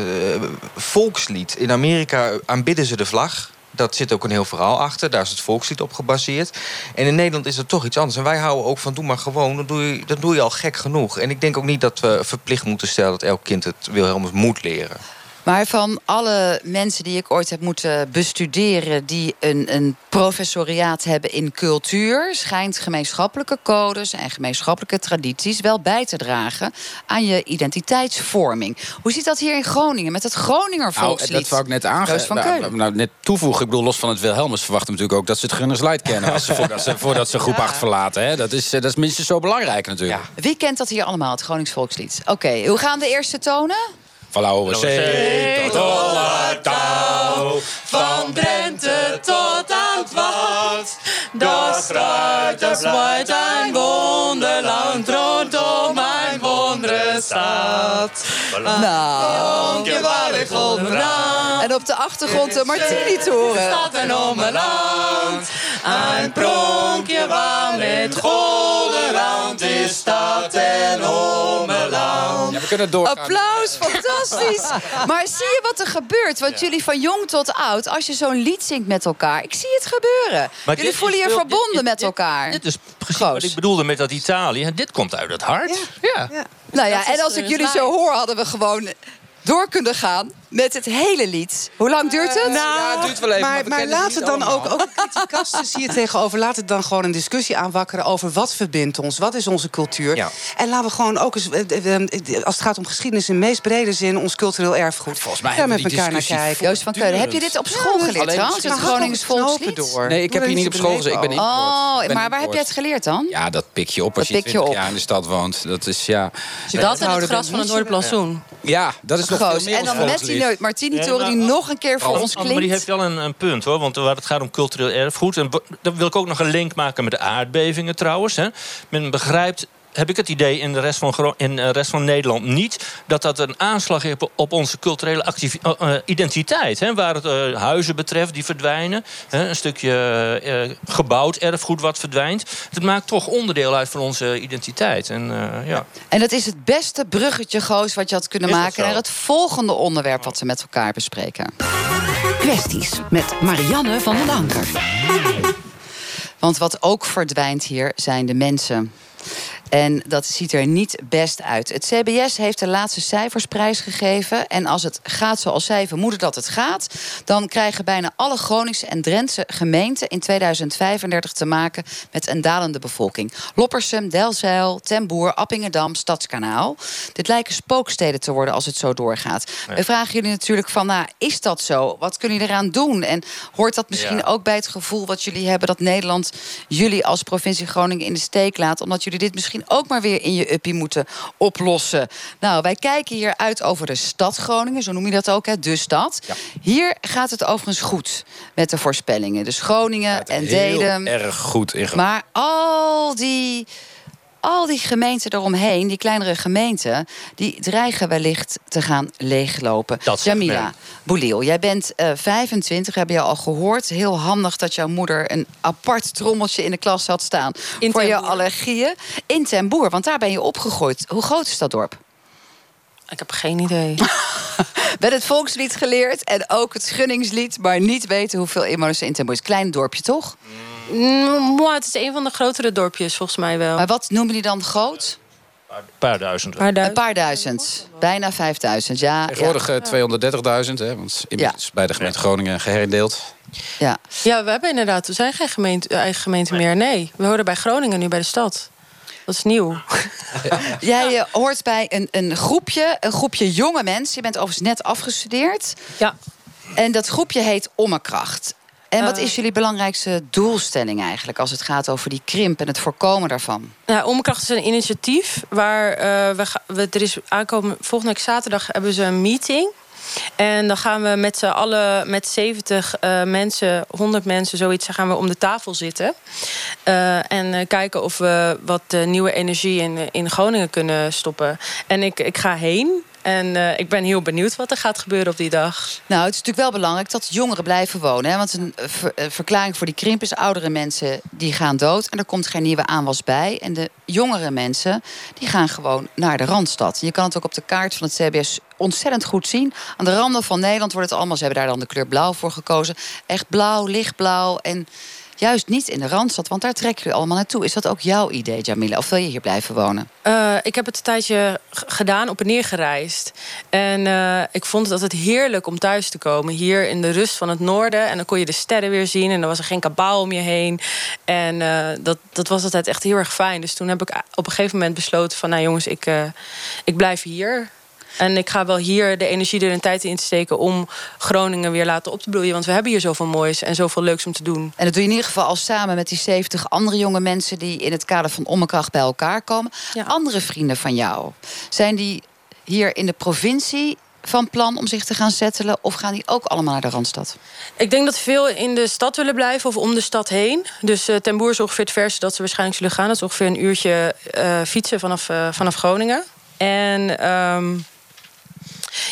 Speaker 8: volkslied. In Amerika aanbidden ze de vlag. Dat zit ook een heel verhaal achter. Daar is het volkslied op gebaseerd. En in Nederland is het toch iets anders. En wij houden ook van doe maar gewoon. Dan doe je, dan doe je al gek genoeg. En ik denk ook niet dat we verplicht moeten stellen... dat elk kind het Wilhelmus moet leren.
Speaker 2: Maar van alle mensen die ik ooit heb moeten bestuderen... die een, een professoriaat hebben in cultuur... schijnt gemeenschappelijke codes en gemeenschappelijke tradities... wel bij te dragen aan je identiteitsvorming. Hoe zit dat hier in Groningen met het Groninger
Speaker 4: Nou,
Speaker 2: volkslied?
Speaker 4: dat wou ik net aangeven. Nou,
Speaker 2: Keulen.
Speaker 4: nou, net toevoegen. Ik bedoel, los van het Wilhelmus verwachten natuurlijk ook dat ze het Gunners Light kennen. Als ze, voordat, ze, voordat ze groep 8 verlaten. Hè. Dat, is, eh, dat is minstens zo belangrijk natuurlijk.
Speaker 2: Wie kent dat hier allemaal, het Gronings volkslied? Oké, hoe gaan de eerste tonen?
Speaker 4: Van Lauwe Zee tot
Speaker 9: Touw, van Drenthe tot aan het Wat. Dat struit, dat sluit een wonderland rondom mijn wondere stad.
Speaker 2: Nou,
Speaker 9: je waar ik.
Speaker 2: En op de achtergrond de Martini-toren.
Speaker 9: Stad en ommeland. Een pronkje waar met golden rand is stad en ommeland.
Speaker 4: Ja, we kunnen doorgaan.
Speaker 2: Applaus, fantastisch. Maar zie je wat er gebeurt? Want jullie van jong tot oud, als je zo'n lied zingt met elkaar... ik zie het gebeuren.
Speaker 10: Maar
Speaker 2: jullie voelen je verbonden
Speaker 10: dit-
Speaker 2: met
Speaker 10: dit-
Speaker 2: elkaar.
Speaker 10: Dit is precies wat ik bedoelde met dat Italië. Dit komt uit het hart. Ja.
Speaker 2: Nou ja,
Speaker 9: Dat is
Speaker 2: en als ik
Speaker 9: een
Speaker 2: jullie zo hoor, hadden we gewoon door kunnen gaan met het hele lied. Hoe lang duurt het?
Speaker 4: Ja, het duurt wel even, maar,
Speaker 3: Maar,
Speaker 4: we
Speaker 3: maar laat
Speaker 4: niet
Speaker 3: het dan ook,
Speaker 4: allemaal.
Speaker 3: ook kritiekasten zie je tegenover. Laat het dan gewoon een discussie aanwakkeren over wat verbindt ons. Wat is onze cultuur?
Speaker 8: Ja.
Speaker 3: En laten we gewoon ook eens, eh, eh, eh, als het gaat om geschiedenis in de meest brede zin, ons cultureel erfgoed.
Speaker 4: Volgens mij
Speaker 3: daar met elkaar naar
Speaker 4: discussie
Speaker 3: kijken.
Speaker 2: Joost van Keulen, heb je dit op school geleerd
Speaker 4: alleen?
Speaker 2: Het Gronings volkslied?
Speaker 3: door.
Speaker 4: Nee, ik heb hier niet op school gezeten. Ik ben in
Speaker 2: Oh,
Speaker 4: ben
Speaker 2: maar waar heb je het geleerd dan?
Speaker 4: Ja, dat pik je op als
Speaker 2: Dat
Speaker 4: je
Speaker 2: pik je
Speaker 4: 20
Speaker 2: op.
Speaker 4: jaar in de stad woont. Dat is ja.
Speaker 9: Dat en het gras van het
Speaker 3: niet zo-
Speaker 9: Noorderplantsoen.
Speaker 4: Ja, dat is nog veel meer
Speaker 2: En dan met die
Speaker 4: volkslied.
Speaker 2: Martini-toren die nog een keer voor ons
Speaker 10: Maar die heeft
Speaker 2: klinkt.
Speaker 10: wel een, een punt hoor. Want waar het gaat om cultureel erfgoed. En dan wil ik ook nog een link maken met de aardbevingen trouwens. Hè. Men begrijpt. Heb ik het idee in de rest van, Gro- in de rest van Nederland niet dat dat een aanslag heeft op onze culturele eh, eh, identiteit. Hè, waar het eh, huizen betreft die verdwijnen. Hè, een stukje eh, gebouwd erfgoed wat verdwijnt. Het maakt toch onderdeel uit van onze identiteit. En, eh, ja.
Speaker 2: En dat is het beste bruggetje, Goos, wat je had kunnen
Speaker 10: Is
Speaker 2: maken... naar het volgende onderwerp wat we met elkaar bespreken.
Speaker 12: Kwesties met Marianne van den Anker.
Speaker 2: Want wat ook verdwijnt hier zijn de mensen. En dat ziet er niet best uit. Het CBS heeft de laatste cijfers prijsgegeven. En als het gaat zoals zij vermoeden dat het gaat... dan krijgen bijna alle Groningse en Drentse gemeenten... in 2035 te maken met een dalende bevolking. Loppersum, Delzijl, Ten Boer, Appingedam, Stadskanaal. Dit lijken spooksteden te worden als het zo doorgaat.
Speaker 10: Ja.
Speaker 2: We vragen jullie natuurlijk van, nou, is dat zo? Wat kunnen jullie eraan doen? En hoort dat misschien
Speaker 10: Ja.
Speaker 2: ook bij het gevoel wat jullie hebben... dat Nederland jullie als provincie Groningen in de steek laat... omdat jullie dit misschien ook maar weer in je uppie moeten oplossen? Nou, wij kijken hier uit over de stad Groningen, zo noem je dat ook, hè, de stad. Hier gaat het overigens goed met de voorspellingen. Dus Groningen en
Speaker 4: Heel
Speaker 2: Dedem...
Speaker 4: erg goed ingegaan.
Speaker 2: Maar al die, al die gemeenten eromheen, die kleinere gemeenten, die dreigen wellicht te gaan leeglopen.
Speaker 10: Dat
Speaker 2: Jamila
Speaker 10: men.
Speaker 2: Boeliel, jij bent eh 25, hebben je al gehoord. Heel handig dat jouw moeder een apart trommeltje in de klas had staan
Speaker 9: In
Speaker 2: voor je allergieën. In Ten Boer, want daar ben je opgegroeid. Hoe groot is dat dorp?
Speaker 9: Ik heb geen idee.
Speaker 2: Met het volkslied geleerd en ook het schunningslied, maar niet weten hoeveel inwoners er in Ten Boer is. Klein dorpje, toch?
Speaker 9: Mm, het is een van de grotere dorpjes, volgens mij wel.
Speaker 2: Maar wat noemen die dan groot?
Speaker 10: Een paar duizend.
Speaker 2: Een paar duizend. Bijna 5000, ja.
Speaker 4: Tegenwoordig
Speaker 2: ja.
Speaker 4: eh, 230.000, hè, want inmiddels is bij de gemeente Groningen geherindeeld.
Speaker 2: ja.
Speaker 9: Ja, we hebben inderdaad, we zijn geen gemeente, eigen gemeente meer. Nee, we horen bij Groningen nu bij de stad. Dat is nieuw.
Speaker 2: Jij eh, hoort bij een, een groepje, een groepje jonge mensen. Je bent overigens net afgestudeerd.
Speaker 9: Ja.
Speaker 2: En dat groepje heet Ommekracht. En wat
Speaker 9: Eh.
Speaker 2: is jullie belangrijkste doelstelling eigenlijk... als het gaat over die krimp en het voorkomen daarvan?
Speaker 9: Nou, Omkracht is een initiatief waar eh, we, er is aankomen volgende week zaterdag hebben ze een meeting. En dan gaan we met z'n allen, met 70 uh, mensen, 100 mensen, zoiets, gaan we om de tafel zitten. Uh, en uh, kijken of we wat nieuwe energie in, in Groningen kunnen stoppen. En ik, ik ga heen. En uh, ik ben heel benieuwd wat er gaat gebeuren op die dag.
Speaker 2: Nou, het is natuurlijk wel belangrijk dat jongeren blijven wonen. Hè? Want een ver verklaring voor die krimp is... oudere mensen die gaan dood en er komt geen nieuwe aanwas bij. En de jongere mensen die gaan gewoon naar de Randstad. Je kan het ook op de kaart van het CBS ontzettend goed zien. Aan de randen van Nederland wordt het allemaal... ze hebben daar dan de kleur blauw voor gekozen. Echt blauw, lichtblauw en juist niet in de Randstad, want daar trekken jullie allemaal naartoe. Is dat ook jouw idee, Jamila? Of wil je hier blijven wonen?
Speaker 9: Uh, ik heb het een tijdje gedaan, op en neer gereisd. En uh, ik vond het altijd heerlijk om thuis te komen. Hier in de rust van het noorden. En dan kon je de sterren weer zien. En dan was er geen kabaal om je heen. En uh, dat, dat was altijd echt heel erg fijn. Dus toen heb ik op een gegeven moment besloten van... nou jongens, ik, ik blijf hier. En ik ga wel hier de energie er en tijd in steken om Groningen weer laten op te bloeien. Want we hebben hier zoveel moois en zoveel leuks om te doen.
Speaker 2: En dat doe je in ieder geval al samen met die 70 andere jonge mensen die in het kader van Ommekracht bij elkaar komen. Ja. Andere vrienden van jou, zijn die hier in de provincie van plan om zich te gaan settelen? Of gaan die ook allemaal naar de Randstad?
Speaker 9: Ik denk dat veel in de stad willen blijven of om de stad heen. Dus uh, ten Boer is ongeveer het verste dat ze waarschijnlijk zullen gaan. Dat is ongeveer een uurtje uh, fietsen vanaf, uh, vanaf Groningen. En... Um,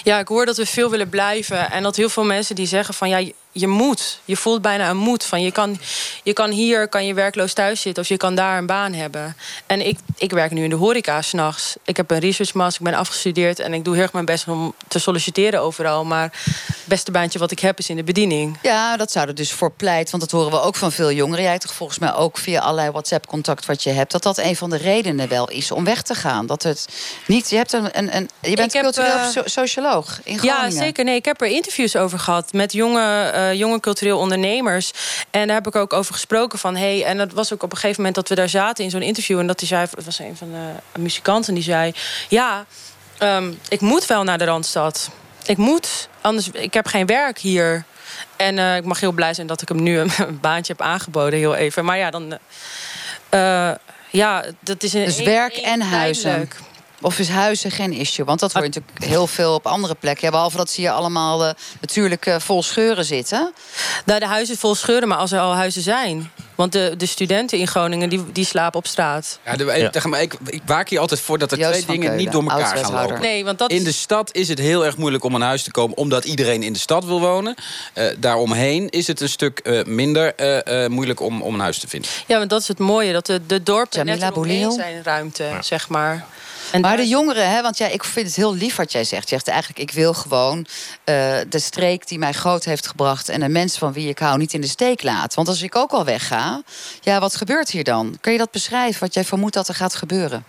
Speaker 9: ja, ik hoor dat we veel willen blijven. En dat heel veel mensen die zeggen van ja, je moet. Je voelt bijna een moed. Van je, kan, je kan hier kan je werkloos thuis zitten of je kan daar een baan hebben. En ik, ik werk nu in de horeca s'nachts. Ik heb een research master, ik ben afgestudeerd en ik doe heel erg mijn best om te solliciteren overal. Maar het beste baantje wat ik heb is in de bediening.
Speaker 2: Ja, dat zou er dus voor pleit. Want dat horen we ook van veel jongeren. Jij toch volgens mij ook via allerlei WhatsApp-contact wat je hebt. Dat dat een van de redenen wel is om weg te gaan. Dat het niet. Je, hebt een, een, een je bent cultureel uh, socioloog in Groningen.
Speaker 9: Ja, zeker. Nee, ik heb er interviews over gehad met jonge. Uh, uh, jonge cultureel ondernemers. En daar heb ik ook over gesproken van... Hey, en dat was ook op een gegeven moment dat we daar zaten in zo'n interview... en dat hij zei, het was een van de muzikanten die zei... ja, um, ik moet wel naar de Randstad. Ik moet, anders, ik heb geen werk hier. En uh, ik mag heel blij zijn dat ik hem nu een, een baantje heb aangeboden, heel even. Maar ja, dan... Uh, ja, dat is een...
Speaker 2: Dus werk en huizen. Of is huizen geen issue? Want dat hoor je natuurlijk heel veel op andere plekken. Ja, behalve dat ze hier allemaal uh, natuurlijk uh, vol scheuren zitten.
Speaker 9: Nou, de huizen vol scheuren, maar als er al huizen zijn. Want de, de studenten in Groningen die, die slapen op straat.
Speaker 4: Ja, de, ja. Maar ik, ik waak hier altijd voor dat er Joost twee dingen Keulen, niet door elkaar gaan lopen.
Speaker 9: Nee, want dat
Speaker 4: in de stad is het heel erg moeilijk om aan huis te komen... omdat iedereen in de stad wil wonen. Uh, daaromheen is het een stuk uh, minder uh, moeilijk om, om een huis te vinden.
Speaker 9: Ja, want dat is het mooie. Dat de, de dorpen Jamila net zijn ruimte, ja. zeg maar.
Speaker 2: En maar de jongeren, hè, want ja, ik vind het heel lief wat jij zegt. Je zegt eigenlijk, ik wil gewoon uh, de streek die mij groot heeft gebracht... en de mensen van wie ik hou niet in de steek laten. Want als ik ook al wegga, ja, wat gebeurt hier dan? Kun je dat beschrijven, wat jij vermoedt dat er gaat gebeuren?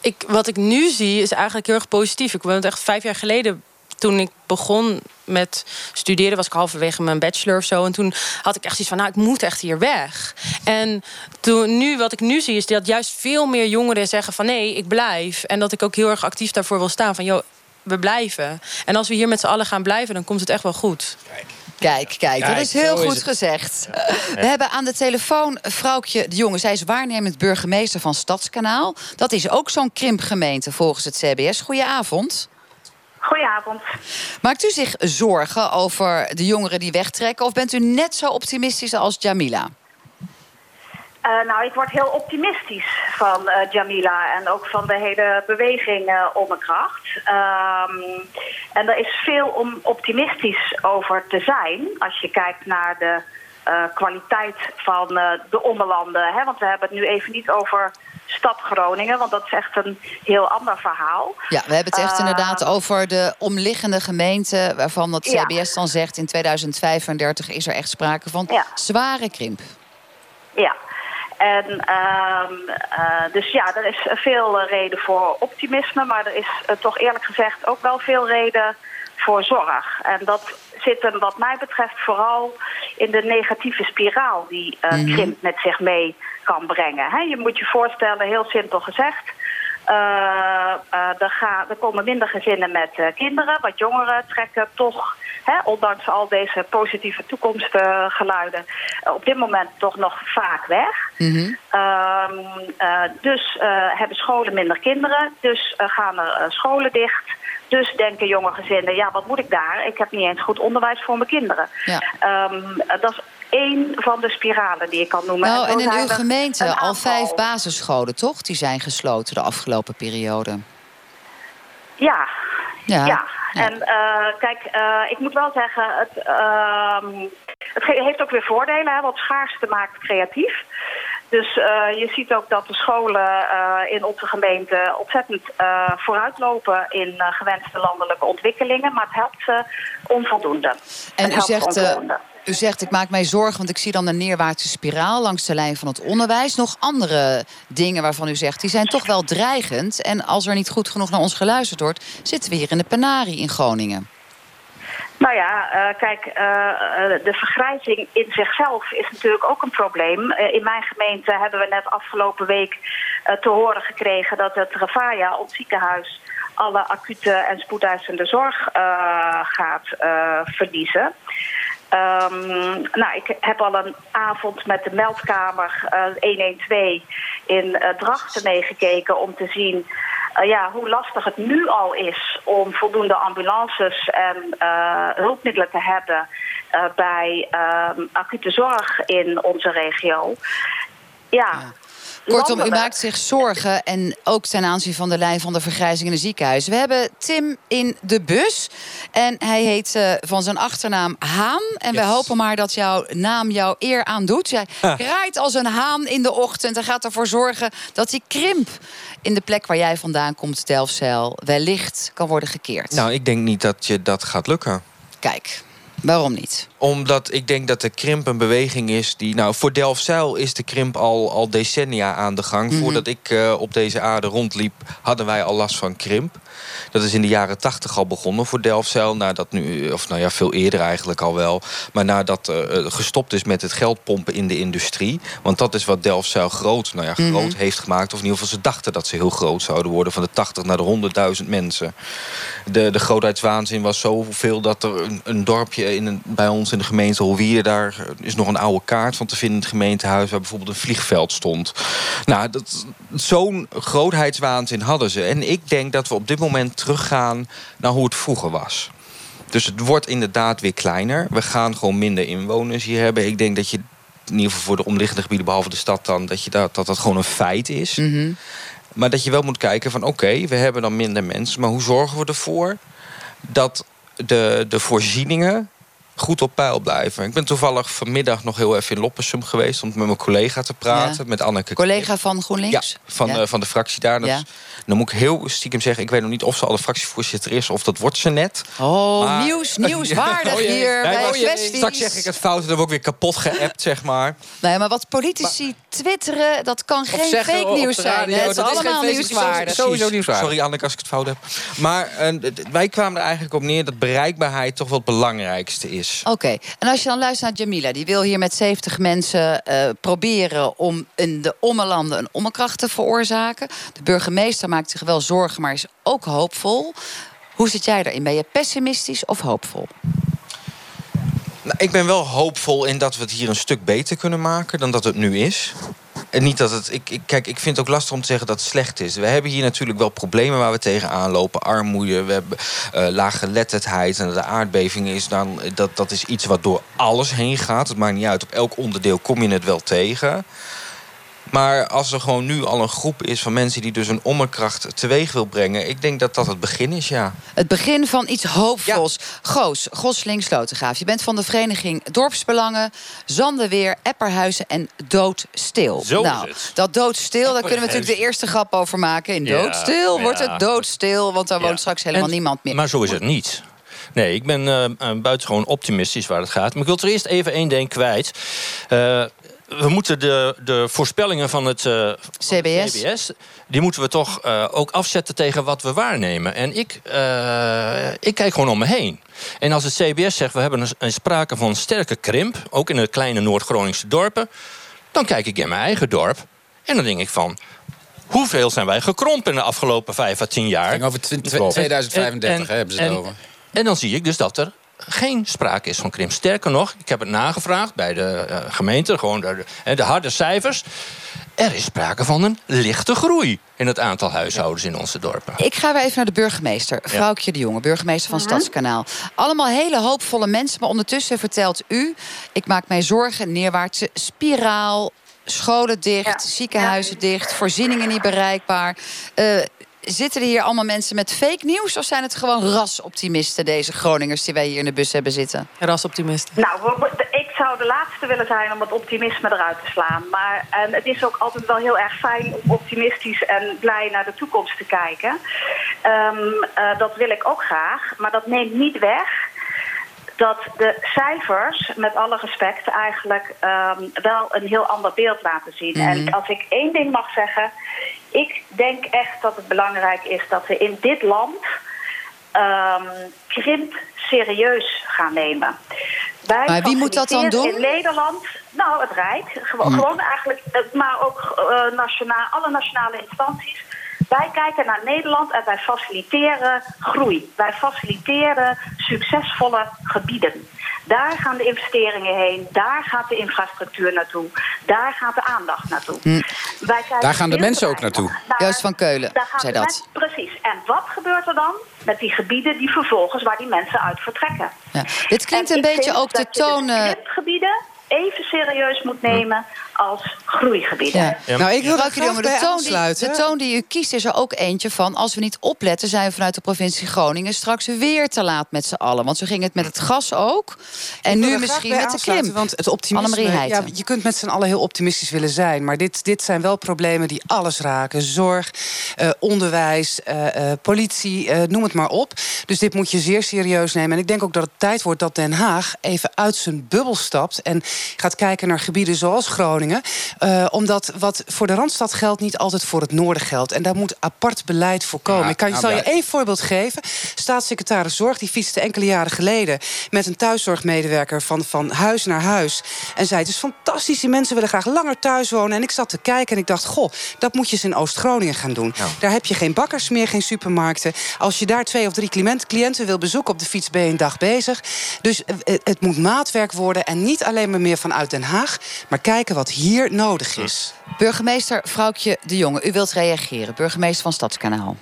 Speaker 9: Ik, wat ik nu zie is eigenlijk heel erg positief. Ik ben het echt vijf jaar geleden toen ik begon met studeren, was ik halverwege mijn bachelor of zo. En toen had ik echt zoiets van, nou, ik moet echt hier weg. En toen, nu, wat ik nu zie, is dat juist veel meer jongeren zeggen van... nee, ik blijf. En dat ik ook heel erg actief daarvoor wil staan. Van, joh, we blijven. En als we hier met z'n allen gaan blijven, dan komt het echt wel goed.
Speaker 2: Kijk. Kijk, kijk, dat is heel goed gezegd. We hebben aan de telefoon Vrouwtje de Jonge. Zij is waarnemend burgemeester van Stadskanaal. Dat is ook zo'n krimpgemeente volgens het CBS. Goedenavond.
Speaker 13: Goedenavond.
Speaker 2: Maakt u zich zorgen over de jongeren die wegtrekken... of bent u net zo optimistisch als Jamila?
Speaker 13: Uh, nou, ik word heel optimistisch van uh, Jamila en ook van de hele beweging uh, Ommekracht. Um, en er is veel om optimistisch over te zijn als je kijkt naar de kwaliteit van de ommelanden. Hè? Want we hebben het nu even niet over stad Groningen, want dat is echt een heel ander verhaal.
Speaker 2: Ja, we hebben het echt uh, inderdaad over de omliggende gemeenten... waarvan het CBS ja. dan zegt in 2035 is er echt sprake van ja. zware krimp.
Speaker 13: Ja, en uh, dus ja, er is veel reden voor optimisme... maar er is toch eerlijk gezegd ook wel veel reden voor zorg. En dat zit hem wat mij betreft vooral in de negatieve spiraal... die mm -hmm. krimp met zich mee kan brengen. He, je moet je voorstellen, heel simpel gezegd... Uh, uh, er, gaan, er komen minder gezinnen met uh, kinderen. Wat jongeren trekken toch ondanks al deze positieve toekomstgeluiden, uh, op dit moment toch nog vaak weg.
Speaker 2: Mhm.
Speaker 13: Ehm, eh, dus eh, hebben scholen minder kinderen, dus eh, gaan er eh, scholen dicht. Dus denken jonge gezinnen, ja, wat moet ik daar? Ik heb niet eens goed onderwijs voor mijn kinderen.
Speaker 2: Ja.
Speaker 13: Ehm, eh, dat is één van de spiralen die ik kan noemen.
Speaker 2: Nou, en in uw gemeente
Speaker 13: een
Speaker 2: al
Speaker 13: aantal.
Speaker 2: vijf basisscholen, toch? Die zijn gesloten de afgelopen periode.
Speaker 13: Ja.
Speaker 2: Ja.
Speaker 13: Ja. En eh, kijk, eh, ik moet wel zeggen, het, ehm, het heeft ook weer voordelen, hè, want schaarste maakt creatief. Dus eh, je ziet ook dat de scholen eh, in onze gemeente ontzettend eh, vooruitlopen in gewenste landelijke ontwikkelingen, maar het helpt ze onvoldoende.
Speaker 2: En
Speaker 13: Het
Speaker 2: u zegt, u zegt, ik maak mij zorgen, want ik zie dan een neerwaartse spiraal langs de lijn van het onderwijs. Nog andere dingen waarvan u zegt, die zijn toch wel dreigend. En als er niet goed genoeg naar ons geluisterd wordt, zitten we hier in de penarie in Groningen.
Speaker 13: Nou ja, eh, kijk, eh, eh, de vergrijzing in zichzelf is natuurlijk ook een probleem. In mijn gemeente hebben we net afgelopen week te horen gekregen dat het Rafaya, ons ziekenhuis, alle acute en spoedeisende zorg gaat verliezen. Ehm, nou, ik heb al een avond met de meldkamer eh, 112 in Drachten meegekeken om te zien ja, hoe lastig het nu al is om voldoende ambulances en eh, hulpmiddelen te hebben eh, bij ehm, acute zorg in onze regio. Ja.
Speaker 2: Kortom, u maakt zich zorgen en ook ten aanzien van de lijn van de vergrijzing in de ziekenhuizen. We hebben Tim in de bus en hij heet eh, van zijn achternaam Haan. En we hopen maar dat jouw naam jouw eer aandoet. Jij kraait als een haan in de ochtend en gaat ervoor zorgen dat die krimp in de plek waar jij vandaan komt, Delfzijl, wellicht kan worden gekeerd.
Speaker 8: Nou, ik denk niet dat je dat gaat lukken.
Speaker 2: Kijk, waarom niet?
Speaker 8: Omdat ik denk dat de krimp een beweging is die... Nou, voor Delfzijl is de krimp al, al decennia aan de gang.
Speaker 2: Mhm.
Speaker 8: Voordat ik eh, op deze aarde rondliep, hadden wij al last van krimp. Dat is in de jaren tachtig al begonnen voor Delfzijl. Nadat nu, of nou ja, veel eerder eigenlijk al wel. Maar nadat eh, gestopt is met het geld pompen in de industrie. Want dat is wat Delfzijl groot, nou ja,
Speaker 2: Mhm.
Speaker 8: groot heeft gemaakt. Of in ieder geval, ze dachten dat ze heel groot zouden worden. Van de 80 naar de 100.000 mensen. De, de grootheidswaanzin was zoveel dat er een, een dorpje in een, bij ons in de gemeente Holwier... daar is nog een oude kaart van te vinden in het gemeentehuis... waar bijvoorbeeld een vliegveld stond. Nou, dat- zo'n grootheidswaanzin hadden ze. En ik denk dat we op dit moment teruggaan naar hoe het vroeger was. Dus het wordt inderdaad weer kleiner. We gaan gewoon minder inwoners hier hebben. Ik denk dat je, in ieder geval voor de omliggende gebieden... behalve de stad dan, dat je dat, dat, dat gewoon een feit is. Maar dat je wel moet kijken van oké, we hebben dan minder mensen... maar hoe zorgen we ervoor dat de, de voorzieningen goed op peil blijven? Ik ben toevallig vanmiddag nog heel even in Loppersum geweest... om met mijn collega te praten,
Speaker 2: Ja.
Speaker 8: met Anneke
Speaker 2: Collega van GroenLinks?
Speaker 8: ja, van,
Speaker 2: Ja.
Speaker 8: eh, van de fractie daar. Dat
Speaker 2: Ja.
Speaker 8: is- dan moet ik heel stiekem zeggen... ik weet nog niet of ze al de fractievoorzitter is... of dat wordt ze net.
Speaker 2: Oh,
Speaker 8: Maar-
Speaker 2: nieuws, nieuwswaardig
Speaker 8: Oh
Speaker 2: hier
Speaker 8: Nee,
Speaker 2: bij
Speaker 8: oh.
Speaker 2: Kwesties.
Speaker 8: Straks zeg ik het fout en dan word ik weer kapot geappt, zeg maar.
Speaker 2: Nee, maar wat politici twitteren, dat kan geen
Speaker 8: zeggen
Speaker 2: fake nieuws zijn.
Speaker 8: radio,
Speaker 2: Het is
Speaker 8: dat is geen
Speaker 2: allemaal nieuwswaardig.
Speaker 8: Sowieso nieuwswaardig. Sorry Anneke als ik het fout heb. Maar eh, wij kwamen er eigenlijk op neer dat bereikbaarheid toch wel het belangrijkste is.
Speaker 2: Oké, en als je dan luistert naar Jamila, die wil hier met 70 mensen eh, proberen om in de ommelanden een ommekracht te veroorzaken. De burgemeester maakt zich wel zorgen, maar is ook hoopvol. Hoe zit jij erin? Ben je pessimistisch of hoopvol?
Speaker 8: Nou, ik ben wel hoopvol in dat we het hier een stuk beter kunnen maken dan dat het nu is. Niet dat het. Ik, ik, kijk, ik vind het ook lastig om te zeggen dat het slecht is. We hebben hier natuurlijk wel problemen waar we tegenaan lopen. Armoede, we hebben eh lage geletterdheid. En de aardbeving is dan. Dat, dat is iets wat door alles heen gaat. Het maakt niet uit. Op elk onderdeel kom je het wel tegen. Maar als er gewoon nu al een groep is van mensen die dus een ommerkracht teweeg wil brengen. Ik denk dat dat het begin is, ja.
Speaker 2: Het begin van iets hoopvols. Goos, Gosling Slotengaaf. Je bent van de vereniging Dorpsbelangen, Zandeweer, Epperhuizen en Doodstil.
Speaker 10: Zo is
Speaker 2: nou,
Speaker 10: het.
Speaker 2: dat doodstil, daar kunnen we natuurlijk de eerste grap over maken. In
Speaker 10: Ja,
Speaker 2: doodstil wordt
Speaker 10: ja.
Speaker 2: het doodstil, want daar woont straks helemaal
Speaker 10: En-
Speaker 2: niemand meer.
Speaker 10: Maar zo is het niet. Nee, ik ben eh, eh, buitengewoon optimistisch waar het gaat. Maar ik wil er eerst even één ding kwijt. Eh, we moeten de, de voorspellingen van het, eh, van het
Speaker 2: CBS.
Speaker 10: CBS... die moeten we toch eh, ook afzetten tegen wat we waarnemen. En ik, eh, ik kijk gewoon om me heen. En als het CBS zegt, we hebben een, een sprake van sterke krimp... ook in de kleine Noord-Groningse dorpen... dan kijk ik in mijn eigen dorp en dan denk ik van... Hoeveel zijn wij gekrompen in de afgelopen vijf à tien jaar?
Speaker 4: Ging over tw- tw- 2035 hè, hebben ze het over.
Speaker 10: En dan zie ik dus dat er geen sprake is van krimp. Sterker nog, ik heb het nagevraagd bij de eh, gemeente, gewoon de, de, de harde cijfers. Er is sprake van een lichte groei in het aantal huishoudens in onze dorpen.
Speaker 2: Ik ga weer even naar de burgemeester. Vrouwtje de Jonge, burgemeester van Stadskanaal. Allemaal hele hoopvolle mensen, maar ondertussen vertelt u... ik maak mij zorgen, neerwaartse spiraal... scholen dicht, ziekenhuizen dicht, voorzieningen niet bereikbaar... Uh, Zitten er hier allemaal mensen met fake nieuws... of zijn het gewoon rasoptimisten, deze Groningers... die wij hier in de bus hebben zitten?
Speaker 9: Rasoptimisten.
Speaker 13: Nou, ik zou de laatste willen zijn om het optimisme eruit te slaan. Maar en het is ook altijd wel heel erg fijn om optimistisch en blij naar de toekomst te kijken. Um, uh, dat wil ik ook graag, maar dat neemt niet weg dat de cijfers, met alle respect, eigenlijk um, wel een heel ander beeld laten zien. Mm -hmm. En als ik één ding mag zeggen, ik denk echt dat het belangrijk is dat we in dit land um, krimp serieus gaan nemen.
Speaker 2: Wij maar wie moet dat dan doen?
Speaker 13: In Nederland, nou het Rijk, gewoon, gewoon eigenlijk, maar ook uh, nationaal, alle nationale instanties. Wij kijken naar Nederland en wij faciliteren groei. Wij faciliteren succesvolle gebieden. Daar gaan de investeringen heen, daar gaat de infrastructuur naartoe, daar gaat de aandacht naartoe.
Speaker 4: Hm. Wij daar gaan de mensen ook naartoe.
Speaker 2: Naar, Juist van Keulen, zei dat.
Speaker 13: Mensen, precies. En wat gebeurt er dan met die gebieden die vervolgens waar die mensen uit vertrekken?
Speaker 2: Ja. Dit klinkt een beetje ook de toon.
Speaker 13: Dus gebieden even serieus moet nemen als groeigebieden.
Speaker 2: Ja. Nou, ik wil dat jongen, de, toon die, de toon die u kiest is er ook eentje van... als we niet opletten, zijn we vanuit de provincie Groningen... straks weer te laat met z'n allen. Want zo ging het met het gas ook. En nu misschien met de klim.
Speaker 3: Want het optimisme, ja, je kunt met z'n allen heel optimistisch willen zijn... maar dit, dit zijn wel problemen die alles raken. Zorg, uh, onderwijs, uh, uh, politie, noem het maar op. Dus dit moet je zeer serieus nemen. En ik denk ook dat het tijd wordt dat Den Haag even uit zijn bubbel stapt... en gaat kijken naar gebieden zoals Groningen. Uh, omdat wat voor de Randstad geldt niet altijd voor het noorden geldt. En daar moet apart beleid voor komen. Ja, ik kan, nou, zal je één voorbeeld geven. Staatssecretaris Zorg die fietste enkele jaren geleden... met een thuiszorgmedewerker van, van huis naar huis. En zei, het is fantastisch, die mensen willen graag langer thuis wonen. En ik zat te kijken en ik dacht, goh, dat moet je eens in Oost-Groningen gaan doen. Ja. Daar heb je geen bakkers meer, geen supermarkten. Als je daar twee of drie cliënten wil bezoeken op de fiets... ben je een dag bezig. Dus uh, het moet maatwerk worden en niet alleen maar meer vanuit Den Haag... maar kijken wat hier nodig is.
Speaker 2: Burgemeester Vrouwtje de Jonge, u wilt reageren. Burgemeester van Stadskanaal.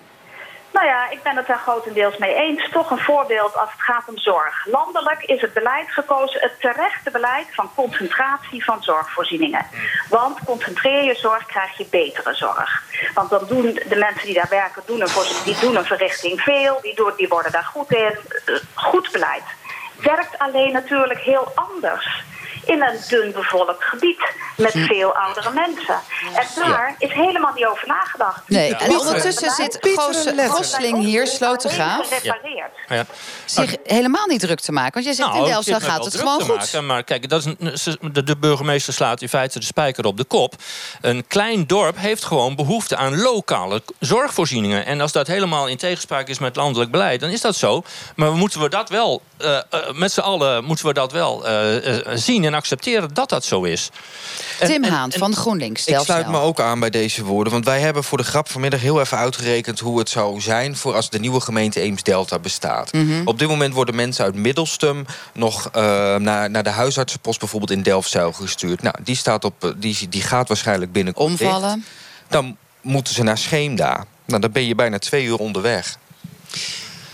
Speaker 13: Nou ja, ik ben het daar grotendeels mee eens. Toch een voorbeeld als het gaat om zorg. Landelijk is het beleid gekozen, het terechte beleid van concentratie van zorgvoorzieningen. Want concentreer je zorg, krijg je betere zorg. Want dan doen de mensen die daar werken, doen een, die doen een verrichting veel, die, doen, die worden daar goed in. Goed beleid. Werkt alleen natuurlijk heel anders in een dun bevolkt gebied met hm. veel oudere mensen. En daar is helemaal niet over nagedacht.
Speaker 2: Nee, en ondertussen zit Gosling hier, Slotengraaf, ja. zich helemaal niet druk te maken. Want jij zegt nou, in Delfzijl gaat het gewoon goed.
Speaker 10: Maken, maar kijk, dat is een, de, de burgemeester slaat in feite de spijker op de kop. Een klein dorp heeft gewoon behoefte aan lokale zorgvoorzieningen. En als dat helemaal in tegenspraak is met landelijk beleid, dan is dat zo. Maar moeten we dat wel, uh, uh, met z'n allen moeten we dat wel uh, zien en accepteren dat dat zo is.
Speaker 2: Tim Haan van GroenLinks.
Speaker 8: Ik sluit me ook aan bij deze woorden. Want wij hebben voor de grap vanmiddag heel even uitgerekend... hoe het zou zijn voor als de nieuwe gemeente Eems-Delta bestaat. Mm -hmm. Op dit moment worden mensen uit Middelstum... nog uh, naar, naar de huisartsenpost bijvoorbeeld in Delfzijl gestuurd. Nou, die, staat op, die, die gaat waarschijnlijk binnenkort
Speaker 2: Omvallen.
Speaker 8: Dicht. Dan moeten ze naar Scheemda. Nou, dan ben je bijna twee uur onderweg.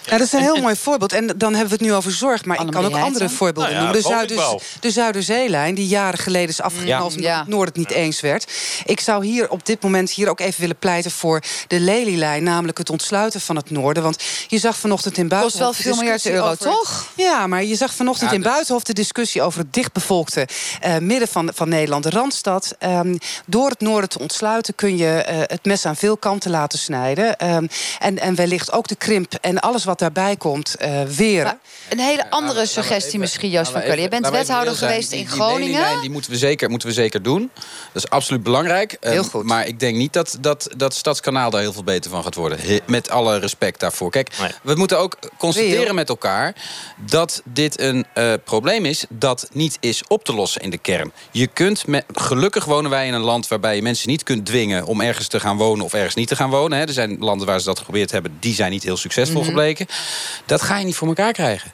Speaker 3: Ja, dat is een heel mooi voorbeeld. En dan hebben we het nu over zorg. Maar ik kan ook andere voorbeelden nou ja, noemen. De, de Zuiderzeelijn, die jaren geleden is afgehaald... omdat het Noord het niet eens werd. Ik zou hier op dit moment hier ook even willen pleiten voor de Lelylijn. Namelijk het ontsluiten van het Noorden. Want je zag vanochtend in Buitenhof...
Speaker 2: Kost wel veel miljard euro, over, toch?
Speaker 3: Ja, maar je zag vanochtend in Buitenhof de discussie... over het dichtbevolkte uh, midden van, van Nederland, de Randstad. Um, door het Noorden te ontsluiten kun je uh, het mes aan veel kanten laten snijden. Um, en, en wellicht ook de krimp en alles wat daarbij komt uh, weer. Maar
Speaker 2: een hele andere ja, suggestie even, misschien, Joost van Kullen. Je bent wethouder geweest in Groningen.
Speaker 4: Die, die moeten, we zeker, moeten we zeker doen. Dat is absoluut belangrijk.
Speaker 2: Heel goed.
Speaker 4: Um, maar ik denk niet dat, dat, dat Stadskanaal daar heel veel beter van gaat worden. He, met alle respect daarvoor. Kijk, nee. we moeten ook constateren Real. met elkaar... dat dit een uh, probleem is dat niet is op te lossen in de kern. Je kunt met, gelukkig wonen wij in een land waarbij je mensen niet kunt dwingen... om ergens te gaan wonen of ergens niet te gaan wonen. Hè. Er zijn landen waar ze dat geprobeerd hebben... die zijn niet heel succesvol mm -hmm. gebleken. Dat ga je niet voor elkaar krijgen.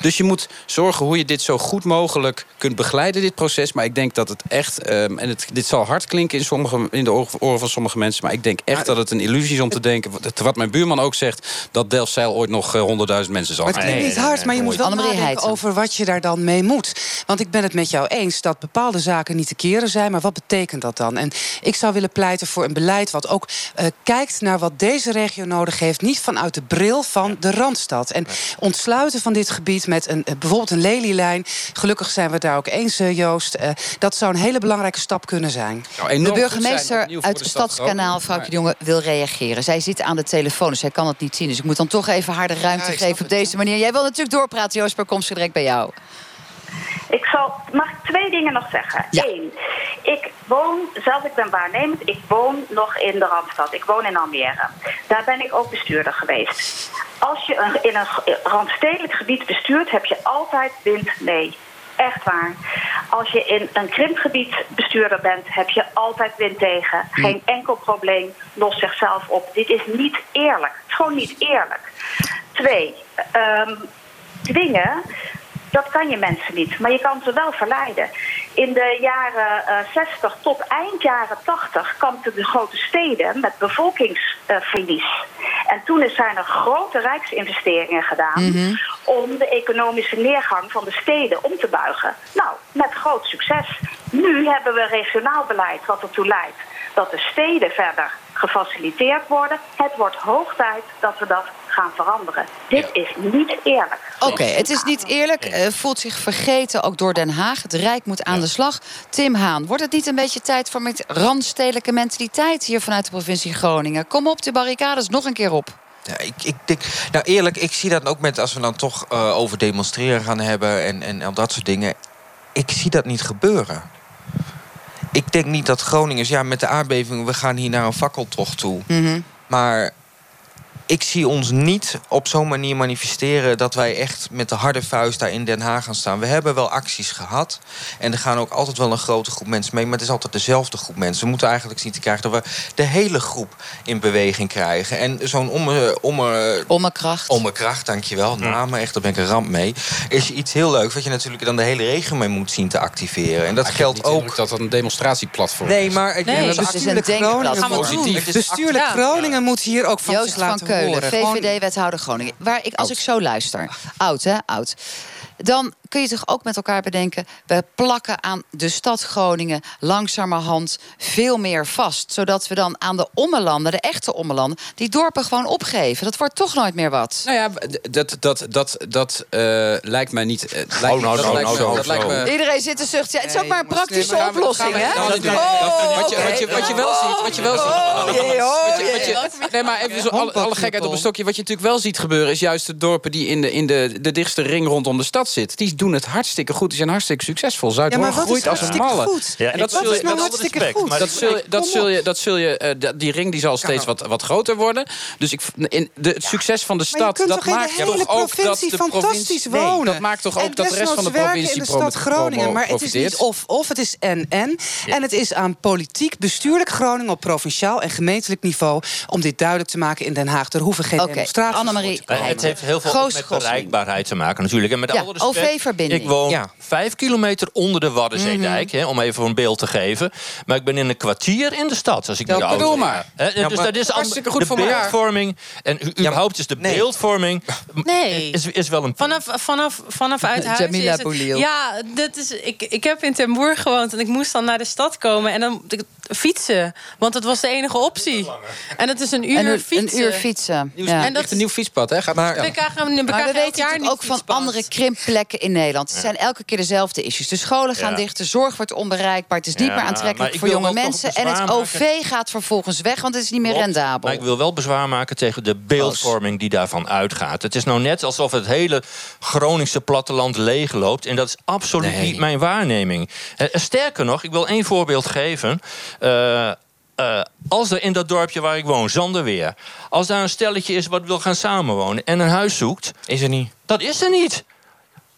Speaker 4: Dus je moet zorgen hoe je dit zo goed mogelijk kunt begeleiden, dit proces. Maar ik denk dat het echt, ehm, en het, dit zal hard klinken in, sommige, in de oren van sommige mensen... maar ik denk echt dat het een illusie is om te denken... wat mijn buurman ook zegt, dat Delfzijl ooit nog honderdduizend mensen zal
Speaker 3: Het klinkt niet hard, maar je moet wel nadenken over wat je daar dan mee moet. Want ik ben het met jou eens dat bepaalde zaken niet te keren zijn... maar wat betekent dat dan? En ik zou willen pleiten voor een beleid wat ook uh, kijkt naar wat deze regio nodig heeft... niet vanuit de bril van de Randstad. En ontsluiten van dit gebied met een, eh, bijvoorbeeld een lelielijn... gelukkig zijn we het daar ook eens, uh, Joost... Uh, dat zou een hele belangrijke stap kunnen zijn.
Speaker 2: Nou, de burgemeester uit het Stadskanaal, vrouwtje de Jonge, wil reageren. Zij zit aan de telefoon, dus zij kan het niet zien. Dus ik moet dan toch even haar de ruimte ja, geven op deze manier. Jij wil natuurlijk doorpraten, Joost, maar kom ze direct bij jou.
Speaker 13: Ik zal, mag ik twee dingen nog zeggen?
Speaker 2: Ja.
Speaker 13: Eén, ik woon, zelf ik ben waarnemend, ik woon nog in de Randstad. Ik woon in Almere. Daar ben ik ook bestuurder geweest. Als je een, in een randstedelijk gebied bestuurt, heb je altijd wind mee. Echt waar. Als je in een krimpgebied bestuurder bent, heb je altijd wind tegen. Geen enkel probleem lost zichzelf op. Dit is niet eerlijk. Het is gewoon niet eerlijk. Twee, um, dwingen dat kan je mensen niet, maar je kan ze wel verleiden. In de jaren uh, 60 tot eind jaren 80 kampten de grote steden met bevolkingsverlies. en toen zijn er grote rijksinvesteringen gedaan mm -hmm. om de economische neergang van de steden om te buigen. Nou, met groot succes. Nu hebben we regionaal beleid wat ertoe leidt dat de steden verder gefaciliteerd worden. Het wordt hoog tijd dat we dat gaan veranderen. Dit is niet eerlijk.
Speaker 2: Oké, het is niet eerlijk. Uh, voelt zich vergeten ook door Den Haag. Het Rijk moet aan de slag. Tim Haan, wordt het niet een beetje tijd voor met randstedelijke mentaliteit hier vanuit de provincie Groningen? Kom op de barricades nog een keer op.
Speaker 8: Ja, ik, ik denk, nou eerlijk, ik zie dat ook met als we dan toch uh, over demonstreren gaan hebben en, en al dat soort dingen. Ik zie dat niet gebeuren. Ik denk niet dat Groningers, ja, met de aardbeving, we gaan hier naar een fakkeltocht toe.
Speaker 2: Mm -hmm.
Speaker 8: Maar ik zie ons niet op zo'n manier manifesteren dat wij echt met de harde vuist daar in Den Haag gaan staan. We hebben wel acties gehad. En er gaan ook altijd wel een grote groep mensen mee. Maar het is altijd dezelfde groep mensen. We moeten eigenlijk zien te krijgen dat we de hele groep in beweging krijgen. En zo'n omme, omme,
Speaker 2: ommekracht.
Speaker 8: Ommekracht, dankjewel. Ja. Namen, echt, daar ben ik een ramp mee. Is iets heel leuks wat je natuurlijk dan de hele regio mee moet zien te activeren. En dat
Speaker 4: maar
Speaker 8: geldt ook.
Speaker 4: dat dat een demonstratieplatform
Speaker 8: nee,
Speaker 4: is.
Speaker 8: Maar ik
Speaker 2: nee,
Speaker 8: denk
Speaker 2: dat
Speaker 8: dat
Speaker 2: is een
Speaker 3: Groningen Bestuurlijk Groningen moet hier ook van
Speaker 2: Joost van Keulen. VVD-wethouder Groningen. Waar ik, als ik zo luister, oud hè, oud. Dan kun je toch ook met elkaar bedenken... we plakken aan de stad Groningen langzamerhand veel meer vast. Zodat we dan aan de ommelanden, de echte ommelanden... die dorpen gewoon opgeven. Dat wordt toch nooit meer wat.
Speaker 4: Nou ja, dat, dat, dat, dat uh, lijkt mij niet... Uh, lijkt,
Speaker 8: oh, nou,
Speaker 4: dat
Speaker 8: nou,
Speaker 4: lijkt
Speaker 8: nou,
Speaker 4: me, dat lijkt me,
Speaker 2: Iedereen zit te zuchten. Ja, het is ook maar een praktische oplossing,
Speaker 4: gaan we,
Speaker 2: hè?
Speaker 4: Wat,
Speaker 2: oh,
Speaker 4: wat, je, wat, je, wat je wel ziet... Wat je wel ziet
Speaker 2: oh, oh,
Speaker 4: nee, maar even zo, alle, alle gekheid op een stokje. Wat je natuurlijk wel ziet gebeuren... is juist de dorpen die in de, in de, de dichtste ring rondom de stad zitten. Die doen het hartstikke goed. Die zijn hartstikke succesvol. Zuid-Holland
Speaker 3: ja,
Speaker 4: groeit als een malle.
Speaker 3: Goed?
Speaker 10: Ja,
Speaker 4: en dat
Speaker 3: wat
Speaker 4: zul je,
Speaker 3: is nou
Speaker 4: dat,
Speaker 3: hartstikke
Speaker 10: respect,
Speaker 3: goed?
Speaker 10: maar
Speaker 4: dat zul je, dat zul je, dat zul je uh, die ring die zal steeds wat, wat groter worden. Dus ik, in de, het succes van de stad, dat maakt toch ook dat de
Speaker 3: fantastisch
Speaker 4: provincie,
Speaker 3: wonen.
Speaker 4: Dat maakt toch ook dat de rest van de provincie
Speaker 3: in de stad Groningen. Maar het is niet of of, het is en en. En het is aan politiek, bestuurlijk Groningen op provinciaal en gemeentelijk niveau om dit duidelijk te maken in Den Haag. Er hoeven geen
Speaker 2: Oké,
Speaker 3: demonstraties.
Speaker 2: Annemarie.
Speaker 10: Het heeft heel veel met bereikbaarheid te maken natuurlijk. En met
Speaker 2: Ja,
Speaker 10: alle respect, Ik woon
Speaker 8: Ja.
Speaker 10: vijf kilometer onder de Waddenzeedijk, hè, om even een beeld te geven. Maar ik ben in een kwartier in de stad, als ik
Speaker 4: Dat
Speaker 10: niet oud
Speaker 4: bedoel maar.
Speaker 10: Hè,
Speaker 8: Ja,
Speaker 10: dus
Speaker 8: maar
Speaker 10: dat is
Speaker 4: hartstikke goed
Speaker 10: de
Speaker 4: voor
Speaker 10: beeldvorming. En u- überhaupt is de
Speaker 8: nee.
Speaker 10: beeldvorming
Speaker 9: Nee.
Speaker 10: is, is wel een...
Speaker 9: Vanaf, vanaf, vanaf uit huis
Speaker 2: Jamila
Speaker 9: is het-. Ja, dat is, ik, ik heb in Ten Boer gewoond en ik moest dan naar de stad komen en dan fietsen. Want dat was de enige optie. En het is een uur
Speaker 2: En een,
Speaker 9: fietsen.
Speaker 2: een uur fietsen. Ja.
Speaker 9: En dat
Speaker 4: echt een nieuw fietspad, hè? Gaat
Speaker 8: Maar-
Speaker 9: We krijgen, we
Speaker 2: Maar
Speaker 9: krijgen
Speaker 2: we
Speaker 9: elk
Speaker 2: weten
Speaker 9: jaar
Speaker 2: ook van andere krimplekken in Nederland. Het zijn elke keer dezelfde issues. De scholen gaan
Speaker 10: Ja.
Speaker 2: dicht, de zorg wordt onbereikbaar. Het is niet
Speaker 10: Ja,
Speaker 2: meer aantrekkelijk voor jonge mensen. En het OV gaat vervolgens weg, want het is niet meer
Speaker 10: Klopt.
Speaker 2: rendabel.
Speaker 10: Maar ik wil wel bezwaar maken tegen de beeldvorming die daarvan uitgaat. Het is nou net alsof het hele Groningse platteland leegloopt. En dat is absoluut
Speaker 8: Nee.
Speaker 10: niet mijn waarneming. Eh, sterker nog, ik wil één voorbeeld geven. Eh, eh, als er in dat dorpje waar ik woon, Zanderweer... als daar een stelletje is wat wil gaan samenwonen en een huis zoekt...
Speaker 8: Is er niet.
Speaker 10: dat is er niet.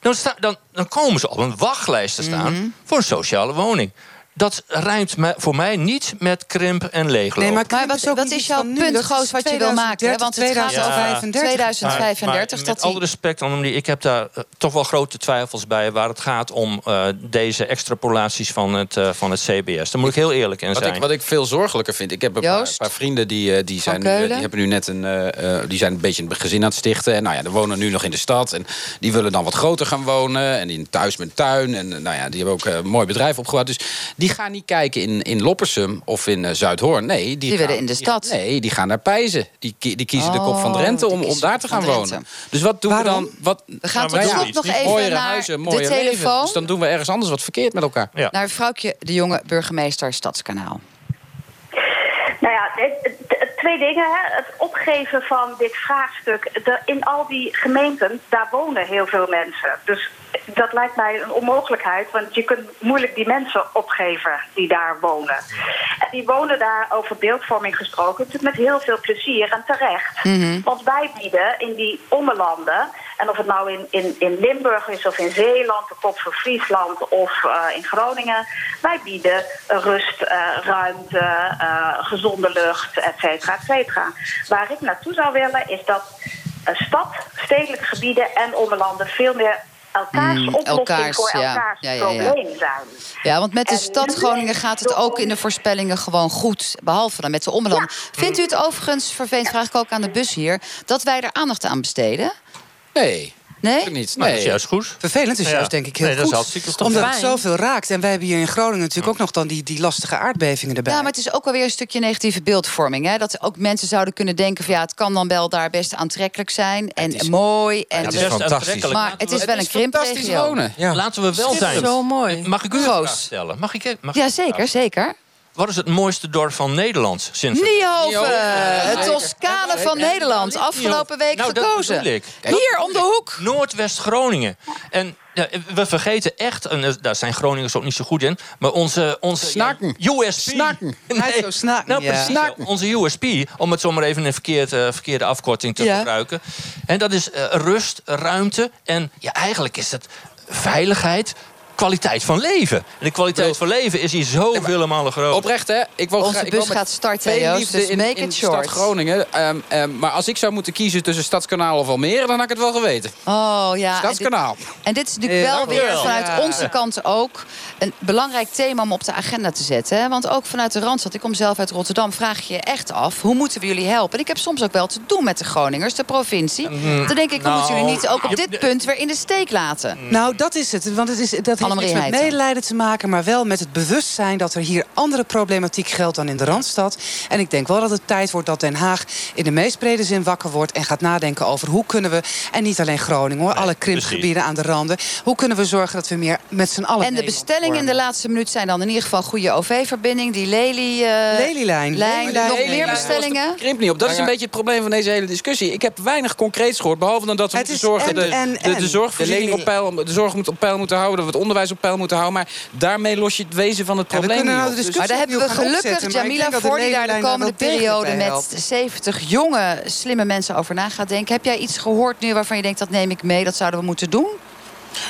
Speaker 10: Dan, sta, dan, dan komen ze op een wachtlijst te staan
Speaker 2: Mhm.
Speaker 10: voor een sociale woning. Dat rijmt me- voor mij niet met krimp en leegloop.
Speaker 3: Nee, maar
Speaker 2: Maar wat, wat is jouw punt, Goos, wat je wil maken? hè? Want het gaat over 2035.
Speaker 10: met
Speaker 2: dat
Speaker 10: alle respect, Annemarie, ik heb daar eh, toch wel grote twijfels bij... waar het gaat om eh, deze extrapolaties van het, eh, van het CBS. Daar moet ik heel eerlijk in
Speaker 4: Wat
Speaker 10: zijn.
Speaker 4: ik, wat ik veel zorgelijker vind, ik heb een paar, vrienden die, die, zijn, nu- die hebben nu net een, die zijn een beetje een gezin aan het stichten. En nou ja, die wonen nu nog in de stad. En die willen dan wat groter gaan wonen. En in thuis met tuin. En nou ja, die hebben ook een mooi bedrijf opgebouwd. Dus die gaan niet kijken in, in Loppersum of in eh, Zuidhoorn. Nee, die,
Speaker 2: Die
Speaker 4: gaan,
Speaker 2: willen in de
Speaker 4: die-
Speaker 2: stad.
Speaker 4: nee, die gaan naar Pijzen. Die, die kiezen de kop van Drenthe
Speaker 2: Oh,
Speaker 4: om,
Speaker 2: die
Speaker 4: om
Speaker 2: kiezen
Speaker 4: daar te gaan wonen.
Speaker 2: Drenthe.
Speaker 4: Dus wat doen
Speaker 2: Waarom?
Speaker 4: we dan? Wat,
Speaker 2: We gaan tot
Speaker 4: Nou ja,
Speaker 2: slot nog even
Speaker 4: mooiere
Speaker 2: naar
Speaker 4: huizen,
Speaker 2: de
Speaker 4: mooier leven.
Speaker 2: telefoon.
Speaker 4: Dus dan doen we ergens anders wat verkeerd met elkaar.
Speaker 2: Naar vrouwtje de jonge burgemeester Stadskanaal.
Speaker 13: Nou ja, het- het- het- twee dingen. Hè. Het opgeven van dit vraagstuk. De, in al die gemeenten, daar wonen heel veel mensen. Dus dat lijkt mij een onmogelijkheid. Want je kunt moeilijk die mensen opgeven die daar wonen. En die wonen daar over beeldvorming gesproken. Natuurlijk met heel veel plezier en terecht.
Speaker 14: Mhm.
Speaker 13: Want wij bieden in die ommelanden... en of het nou in, in, in Limburg is of in Zeeland... de kop van Friesland of eh, in Groningen... wij bieden rust, eh, ruimte, eh, gezonde lucht, et cetera, et cetera. Waar ik naartoe zou willen is dat stad, stedelijke gebieden en ommelanden... veel meer elkaars
Speaker 2: Mm,
Speaker 13: oplossing
Speaker 2: elkaars,
Speaker 13: voor
Speaker 2: ja.
Speaker 13: elkaars
Speaker 2: Ja, ja, ja.
Speaker 13: probleem zijn.
Speaker 2: Ja, want met de
Speaker 13: En
Speaker 2: stad Groningen gaat het ook in de voorspellingen gewoon goed. Behalve dan met de ommelanden. Vindt u het overigens, vervelend vraag ik ook aan de bus hier... dat wij er aandacht aan besteden?
Speaker 4: Nee.
Speaker 2: Nee?
Speaker 4: Niet.
Speaker 10: Nou, dat is juist goed.
Speaker 3: Vervelend is
Speaker 10: Ja.
Speaker 3: juist denk ik heel
Speaker 10: Nee, dat is
Speaker 3: goed. Omdat
Speaker 10: Fijn.
Speaker 3: het zoveel raakt. En wij hebben hier in Groningen natuurlijk ook nog dan die, die lastige aardbevingen erbij.
Speaker 2: Ja, maar het is ook wel weer een stukje negatieve beeldvorming. Hè? Dat ook mensen zouden kunnen denken van ja, het kan dan wel daar best aantrekkelijk zijn en mooi. En
Speaker 10: het is fantastisch.
Speaker 2: Maar het is wel een krimpregio.
Speaker 10: Laten we wel zijn.
Speaker 2: Zo mooi.
Speaker 10: Mag ik u een vraag stellen? Mag ik, mag
Speaker 2: Ja, zeker, zeker.
Speaker 10: Wat is het mooiste dorp van Nederland sinds...
Speaker 2: Niehoven, het Toscane van Nederland. Afgelopen week
Speaker 10: Nou,
Speaker 2: gekozen. Hier om de hoek.
Speaker 10: Noordwest-Groningen. En ja, we vergeten echt, en eh, daar zijn Groningers ook niet zo goed in... maar onze, onze
Speaker 4: Snakken.
Speaker 10: USP...
Speaker 4: Snakken.
Speaker 10: Nee,
Speaker 3: Zo snakken,
Speaker 10: nou,
Speaker 3: ja. Snakken.
Speaker 10: Onze USP, om het zomaar even een verkeerd, eh, verkeerde afkorting te
Speaker 3: Ja.
Speaker 10: gebruiken. En dat is eh, rust, ruimte en ja, eigenlijk is het veiligheid... Kwaliteit van leven. En de kwaliteit van leven is hier zoveel malen groter.
Speaker 4: Oprecht, hè? Ik wil
Speaker 2: Onze
Speaker 4: ik
Speaker 2: bus gaat starten, Joost, dus
Speaker 4: in,
Speaker 2: make
Speaker 4: in
Speaker 2: it
Speaker 4: de
Speaker 2: short.
Speaker 4: stad Groningen. Ehm, ehm, maar als ik zou moeten kiezen tussen Stadskanaal of Almere... dan had ik het wel geweten.
Speaker 2: Oh ja.
Speaker 4: Stadskanaal.
Speaker 2: En dit, en dit is natuurlijk wel weer
Speaker 4: wel.
Speaker 2: vanuit
Speaker 4: Ja.
Speaker 2: onze kant ook een belangrijk thema om op de agenda te zetten. Hè? Want ook vanuit de Randstad, ik kom zelf uit Rotterdam, vraag je je echt af hoe moeten we jullie helpen? En ik heb soms ook wel te doen met de Groningers, de provincie.
Speaker 3: Mm,
Speaker 2: Dan denk ik,
Speaker 3: nou,
Speaker 2: moeten jullie niet ook op dit punt weer in de steek laten?
Speaker 3: Nou, dat is het. Want het is, dat
Speaker 2: Annemarie
Speaker 3: met medelijden te maken... maar wel met het bewustzijn dat er hier andere problematiek geldt... dan in de Randstad. En ik denk wel dat het tijd wordt dat Den Haag... in de meest brede zin wakker wordt en gaat nadenken over... hoe kunnen we, en niet alleen Groningen hoor... alle krimpgebieden aan de randen... hoe kunnen we zorgen dat we meer met z'n allen
Speaker 2: En de bestellingen in de laatste minuut zijn dan in ieder geval goede OV-verbinding. Die Lely, eh,
Speaker 3: Lelylijn.
Speaker 2: lijn.
Speaker 3: Lelylijn.
Speaker 2: Nog meer bestellingen?
Speaker 4: Krimp niet op. Dat is een beetje het probleem van deze hele discussie. Ik heb weinig concreets gehoord. Behalve dan dat we moeten zorgen
Speaker 3: en-
Speaker 4: de,
Speaker 3: en-
Speaker 4: de,
Speaker 3: en.
Speaker 4: de zorgvoorziening
Speaker 3: De
Speaker 4: op peil, de zorg moet op peil moeten houden. Dat we het onderwijs op peil moeten houden. Maar daarmee los je het wezen van het
Speaker 3: Ja, we
Speaker 4: probleem
Speaker 3: kunnen nou
Speaker 4: niet
Speaker 3: de
Speaker 4: op. Dus-
Speaker 2: Maar daar hebben we gelukkig Jamila
Speaker 3: denk dat de
Speaker 2: voor die daar de komende periode met
Speaker 3: helpt.
Speaker 2: 70 jonge, slimme mensen over na gaat denken. Heb jij iets gehoord nu waarvan je denkt dat neem ik mee, dat zouden we moeten doen?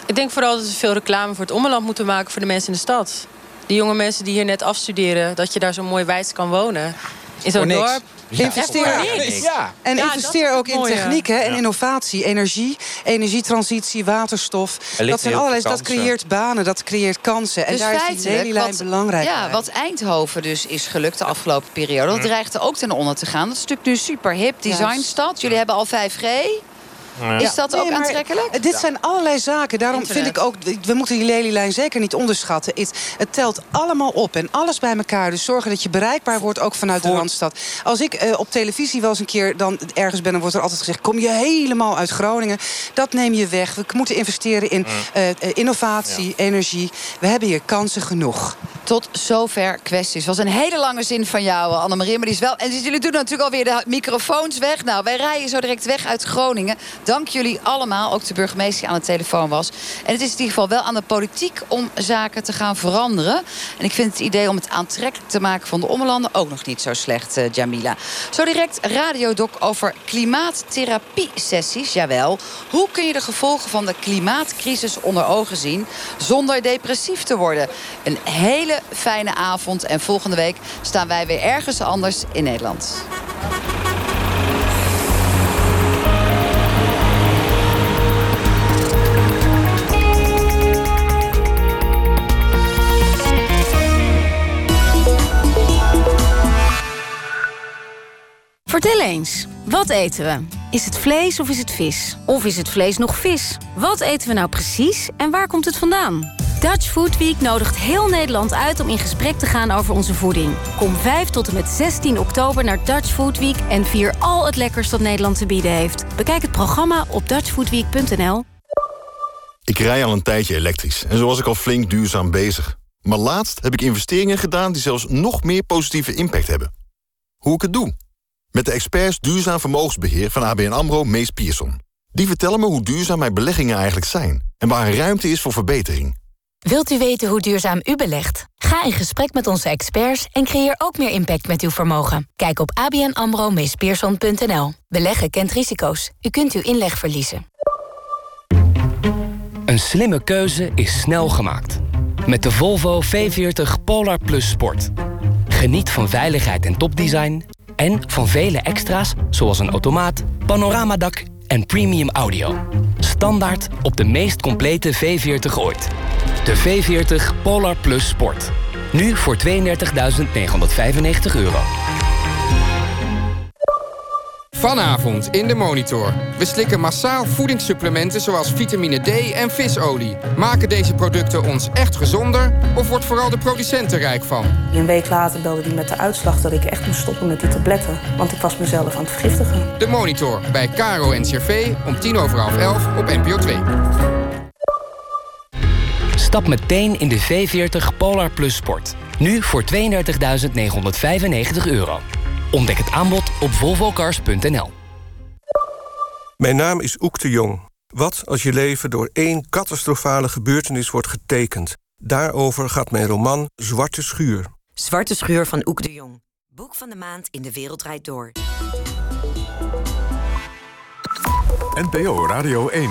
Speaker 9: Ik denk vooral dat we veel reclame voor het ommeland moeten maken voor de mensen in de stad. Die jonge mensen die hier net afstuderen, dat je daar zo mooi wijd kan wonen. In zo'n dorp.
Speaker 3: Investeer,
Speaker 9: Ja, niks.
Speaker 4: Ja.
Speaker 3: En
Speaker 9: Ja,
Speaker 3: investeer ook in techniek hè, en
Speaker 10: Ja.
Speaker 3: innovatie, energie, energietransitie, waterstof. Dat zijn allerlei, dat creëert banen, dat creëert kansen. En
Speaker 2: dus
Speaker 3: daar is die Lelylijn
Speaker 2: wat,
Speaker 3: belangrijk
Speaker 2: ja,
Speaker 3: bij.
Speaker 2: wat Eindhoven dus is gelukt de afgelopen periode... dat dreigt er ook ten onder te gaan. Dat is natuurlijk nu super hip, designstad. Jullie hebben al 5G. Is dat
Speaker 3: Nee,
Speaker 2: ook aantrekkelijk?
Speaker 3: Dit zijn allerlei zaken. Daarom
Speaker 9: Internet.
Speaker 3: vind ik ook, we moeten die Lelylijn zeker niet onderschatten. Het, het telt allemaal op en alles bij elkaar. Dus zorgen dat je bereikbaar wordt, ook vanuit de Randstad. Als ik eh, op televisie wel eens een keer dan ergens ben... dan wordt er altijd gezegd, kom je helemaal uit Groningen. Dat neem je weg. We moeten investeren in eh, eh, innovatie, energie. We hebben hier kansen genoeg.
Speaker 2: Tot zover kwesties. was een hele lange zin van jou, Annemarie. Maar die is wel. En jullie doen natuurlijk alweer de microfoons weg. Nou, wij rijden zo direct weg uit Groningen. Dank jullie allemaal. Ook de burgemeester die aan de telefoon was. En het is in ieder geval wel aan de politiek om zaken te gaan veranderen. En ik vind het idee om het aantrekkelijk te maken van de ommelanden ook nog niet zo slecht, uh, Jamila. Zo direct radiodoc over klimaattherapie-sessies. Jawel. Hoe kun je de gevolgen van de klimaatcrisis onder ogen zien zonder depressief te worden? Een hele fijne avond. En volgende week staan wij weer ergens anders in Nederland.
Speaker 14: Vertel eens, wat eten we? Is het vlees of is het vis? Of is het vlees nog vis? Wat eten we nou precies en waar komt het vandaan? Dutch Food Week nodigt heel Nederland uit om in gesprek te gaan over onze voeding. Kom 5 tot en met 16 oktober naar Dutch Food Week en vier al het lekkers dat Nederland te bieden heeft. Bekijk het programma op dutchfoodweek.nl.
Speaker 15: Ik rij al een tijdje elektrisch en zo was ik al flink duurzaam bezig. Maar laatst heb ik investeringen gedaan die zelfs nog meer positieve impact hebben. Hoe ik het doe? Met de experts Duurzaam Vermogensbeheer van ABN AMRO Mees Pierson. Die vertellen me hoe duurzaam mijn beleggingen eigenlijk zijn... en waar er ruimte is voor verbetering.
Speaker 16: Wilt u weten hoe duurzaam u belegt? Ga in gesprek met onze experts en creëer ook meer impact met uw vermogen. Kijk op abnamro-meespearson.nl. Beleggen kent risico's. U kunt uw inleg verliezen.
Speaker 17: Een slimme keuze is snel gemaakt. Met de Volvo V40 Polar Plus Sport. Geniet van veiligheid en topdesign... en van vele extra's zoals een automaat, panoramadak en premium audio. Standaard op de meest complete V40 ooit. De V40 Polar Plus Sport. Nu voor 32.995 euro.
Speaker 18: Vanavond in de Monitor. We slikken massaal voedingssupplementen zoals vitamine D en visolie. Maken deze producten ons echt gezonder of wordt vooral de producent er rijk van?
Speaker 19: Een week later belde hij met de uitslag dat ik echt moest stoppen met die tabletten. Want ik was mezelf aan het vergiftigen.
Speaker 18: De Monitor bij Caro en CRV om tien over half elf op NPO 2.
Speaker 17: Stap meteen in de V40 Polar Plus Sport. Nu voor 32.995 euro. Ontdek het aanbod op volvocars.nl.
Speaker 20: Mijn naam is Oek de Jong. Wat als je leven door één catastrofale gebeurtenis wordt getekend? Daarover gaat mijn roman Zwarte Schuur.
Speaker 21: Zwarte Schuur van Oek de Jong. Boek van de maand in de wereld draait door.
Speaker 1: NPO Radio 1.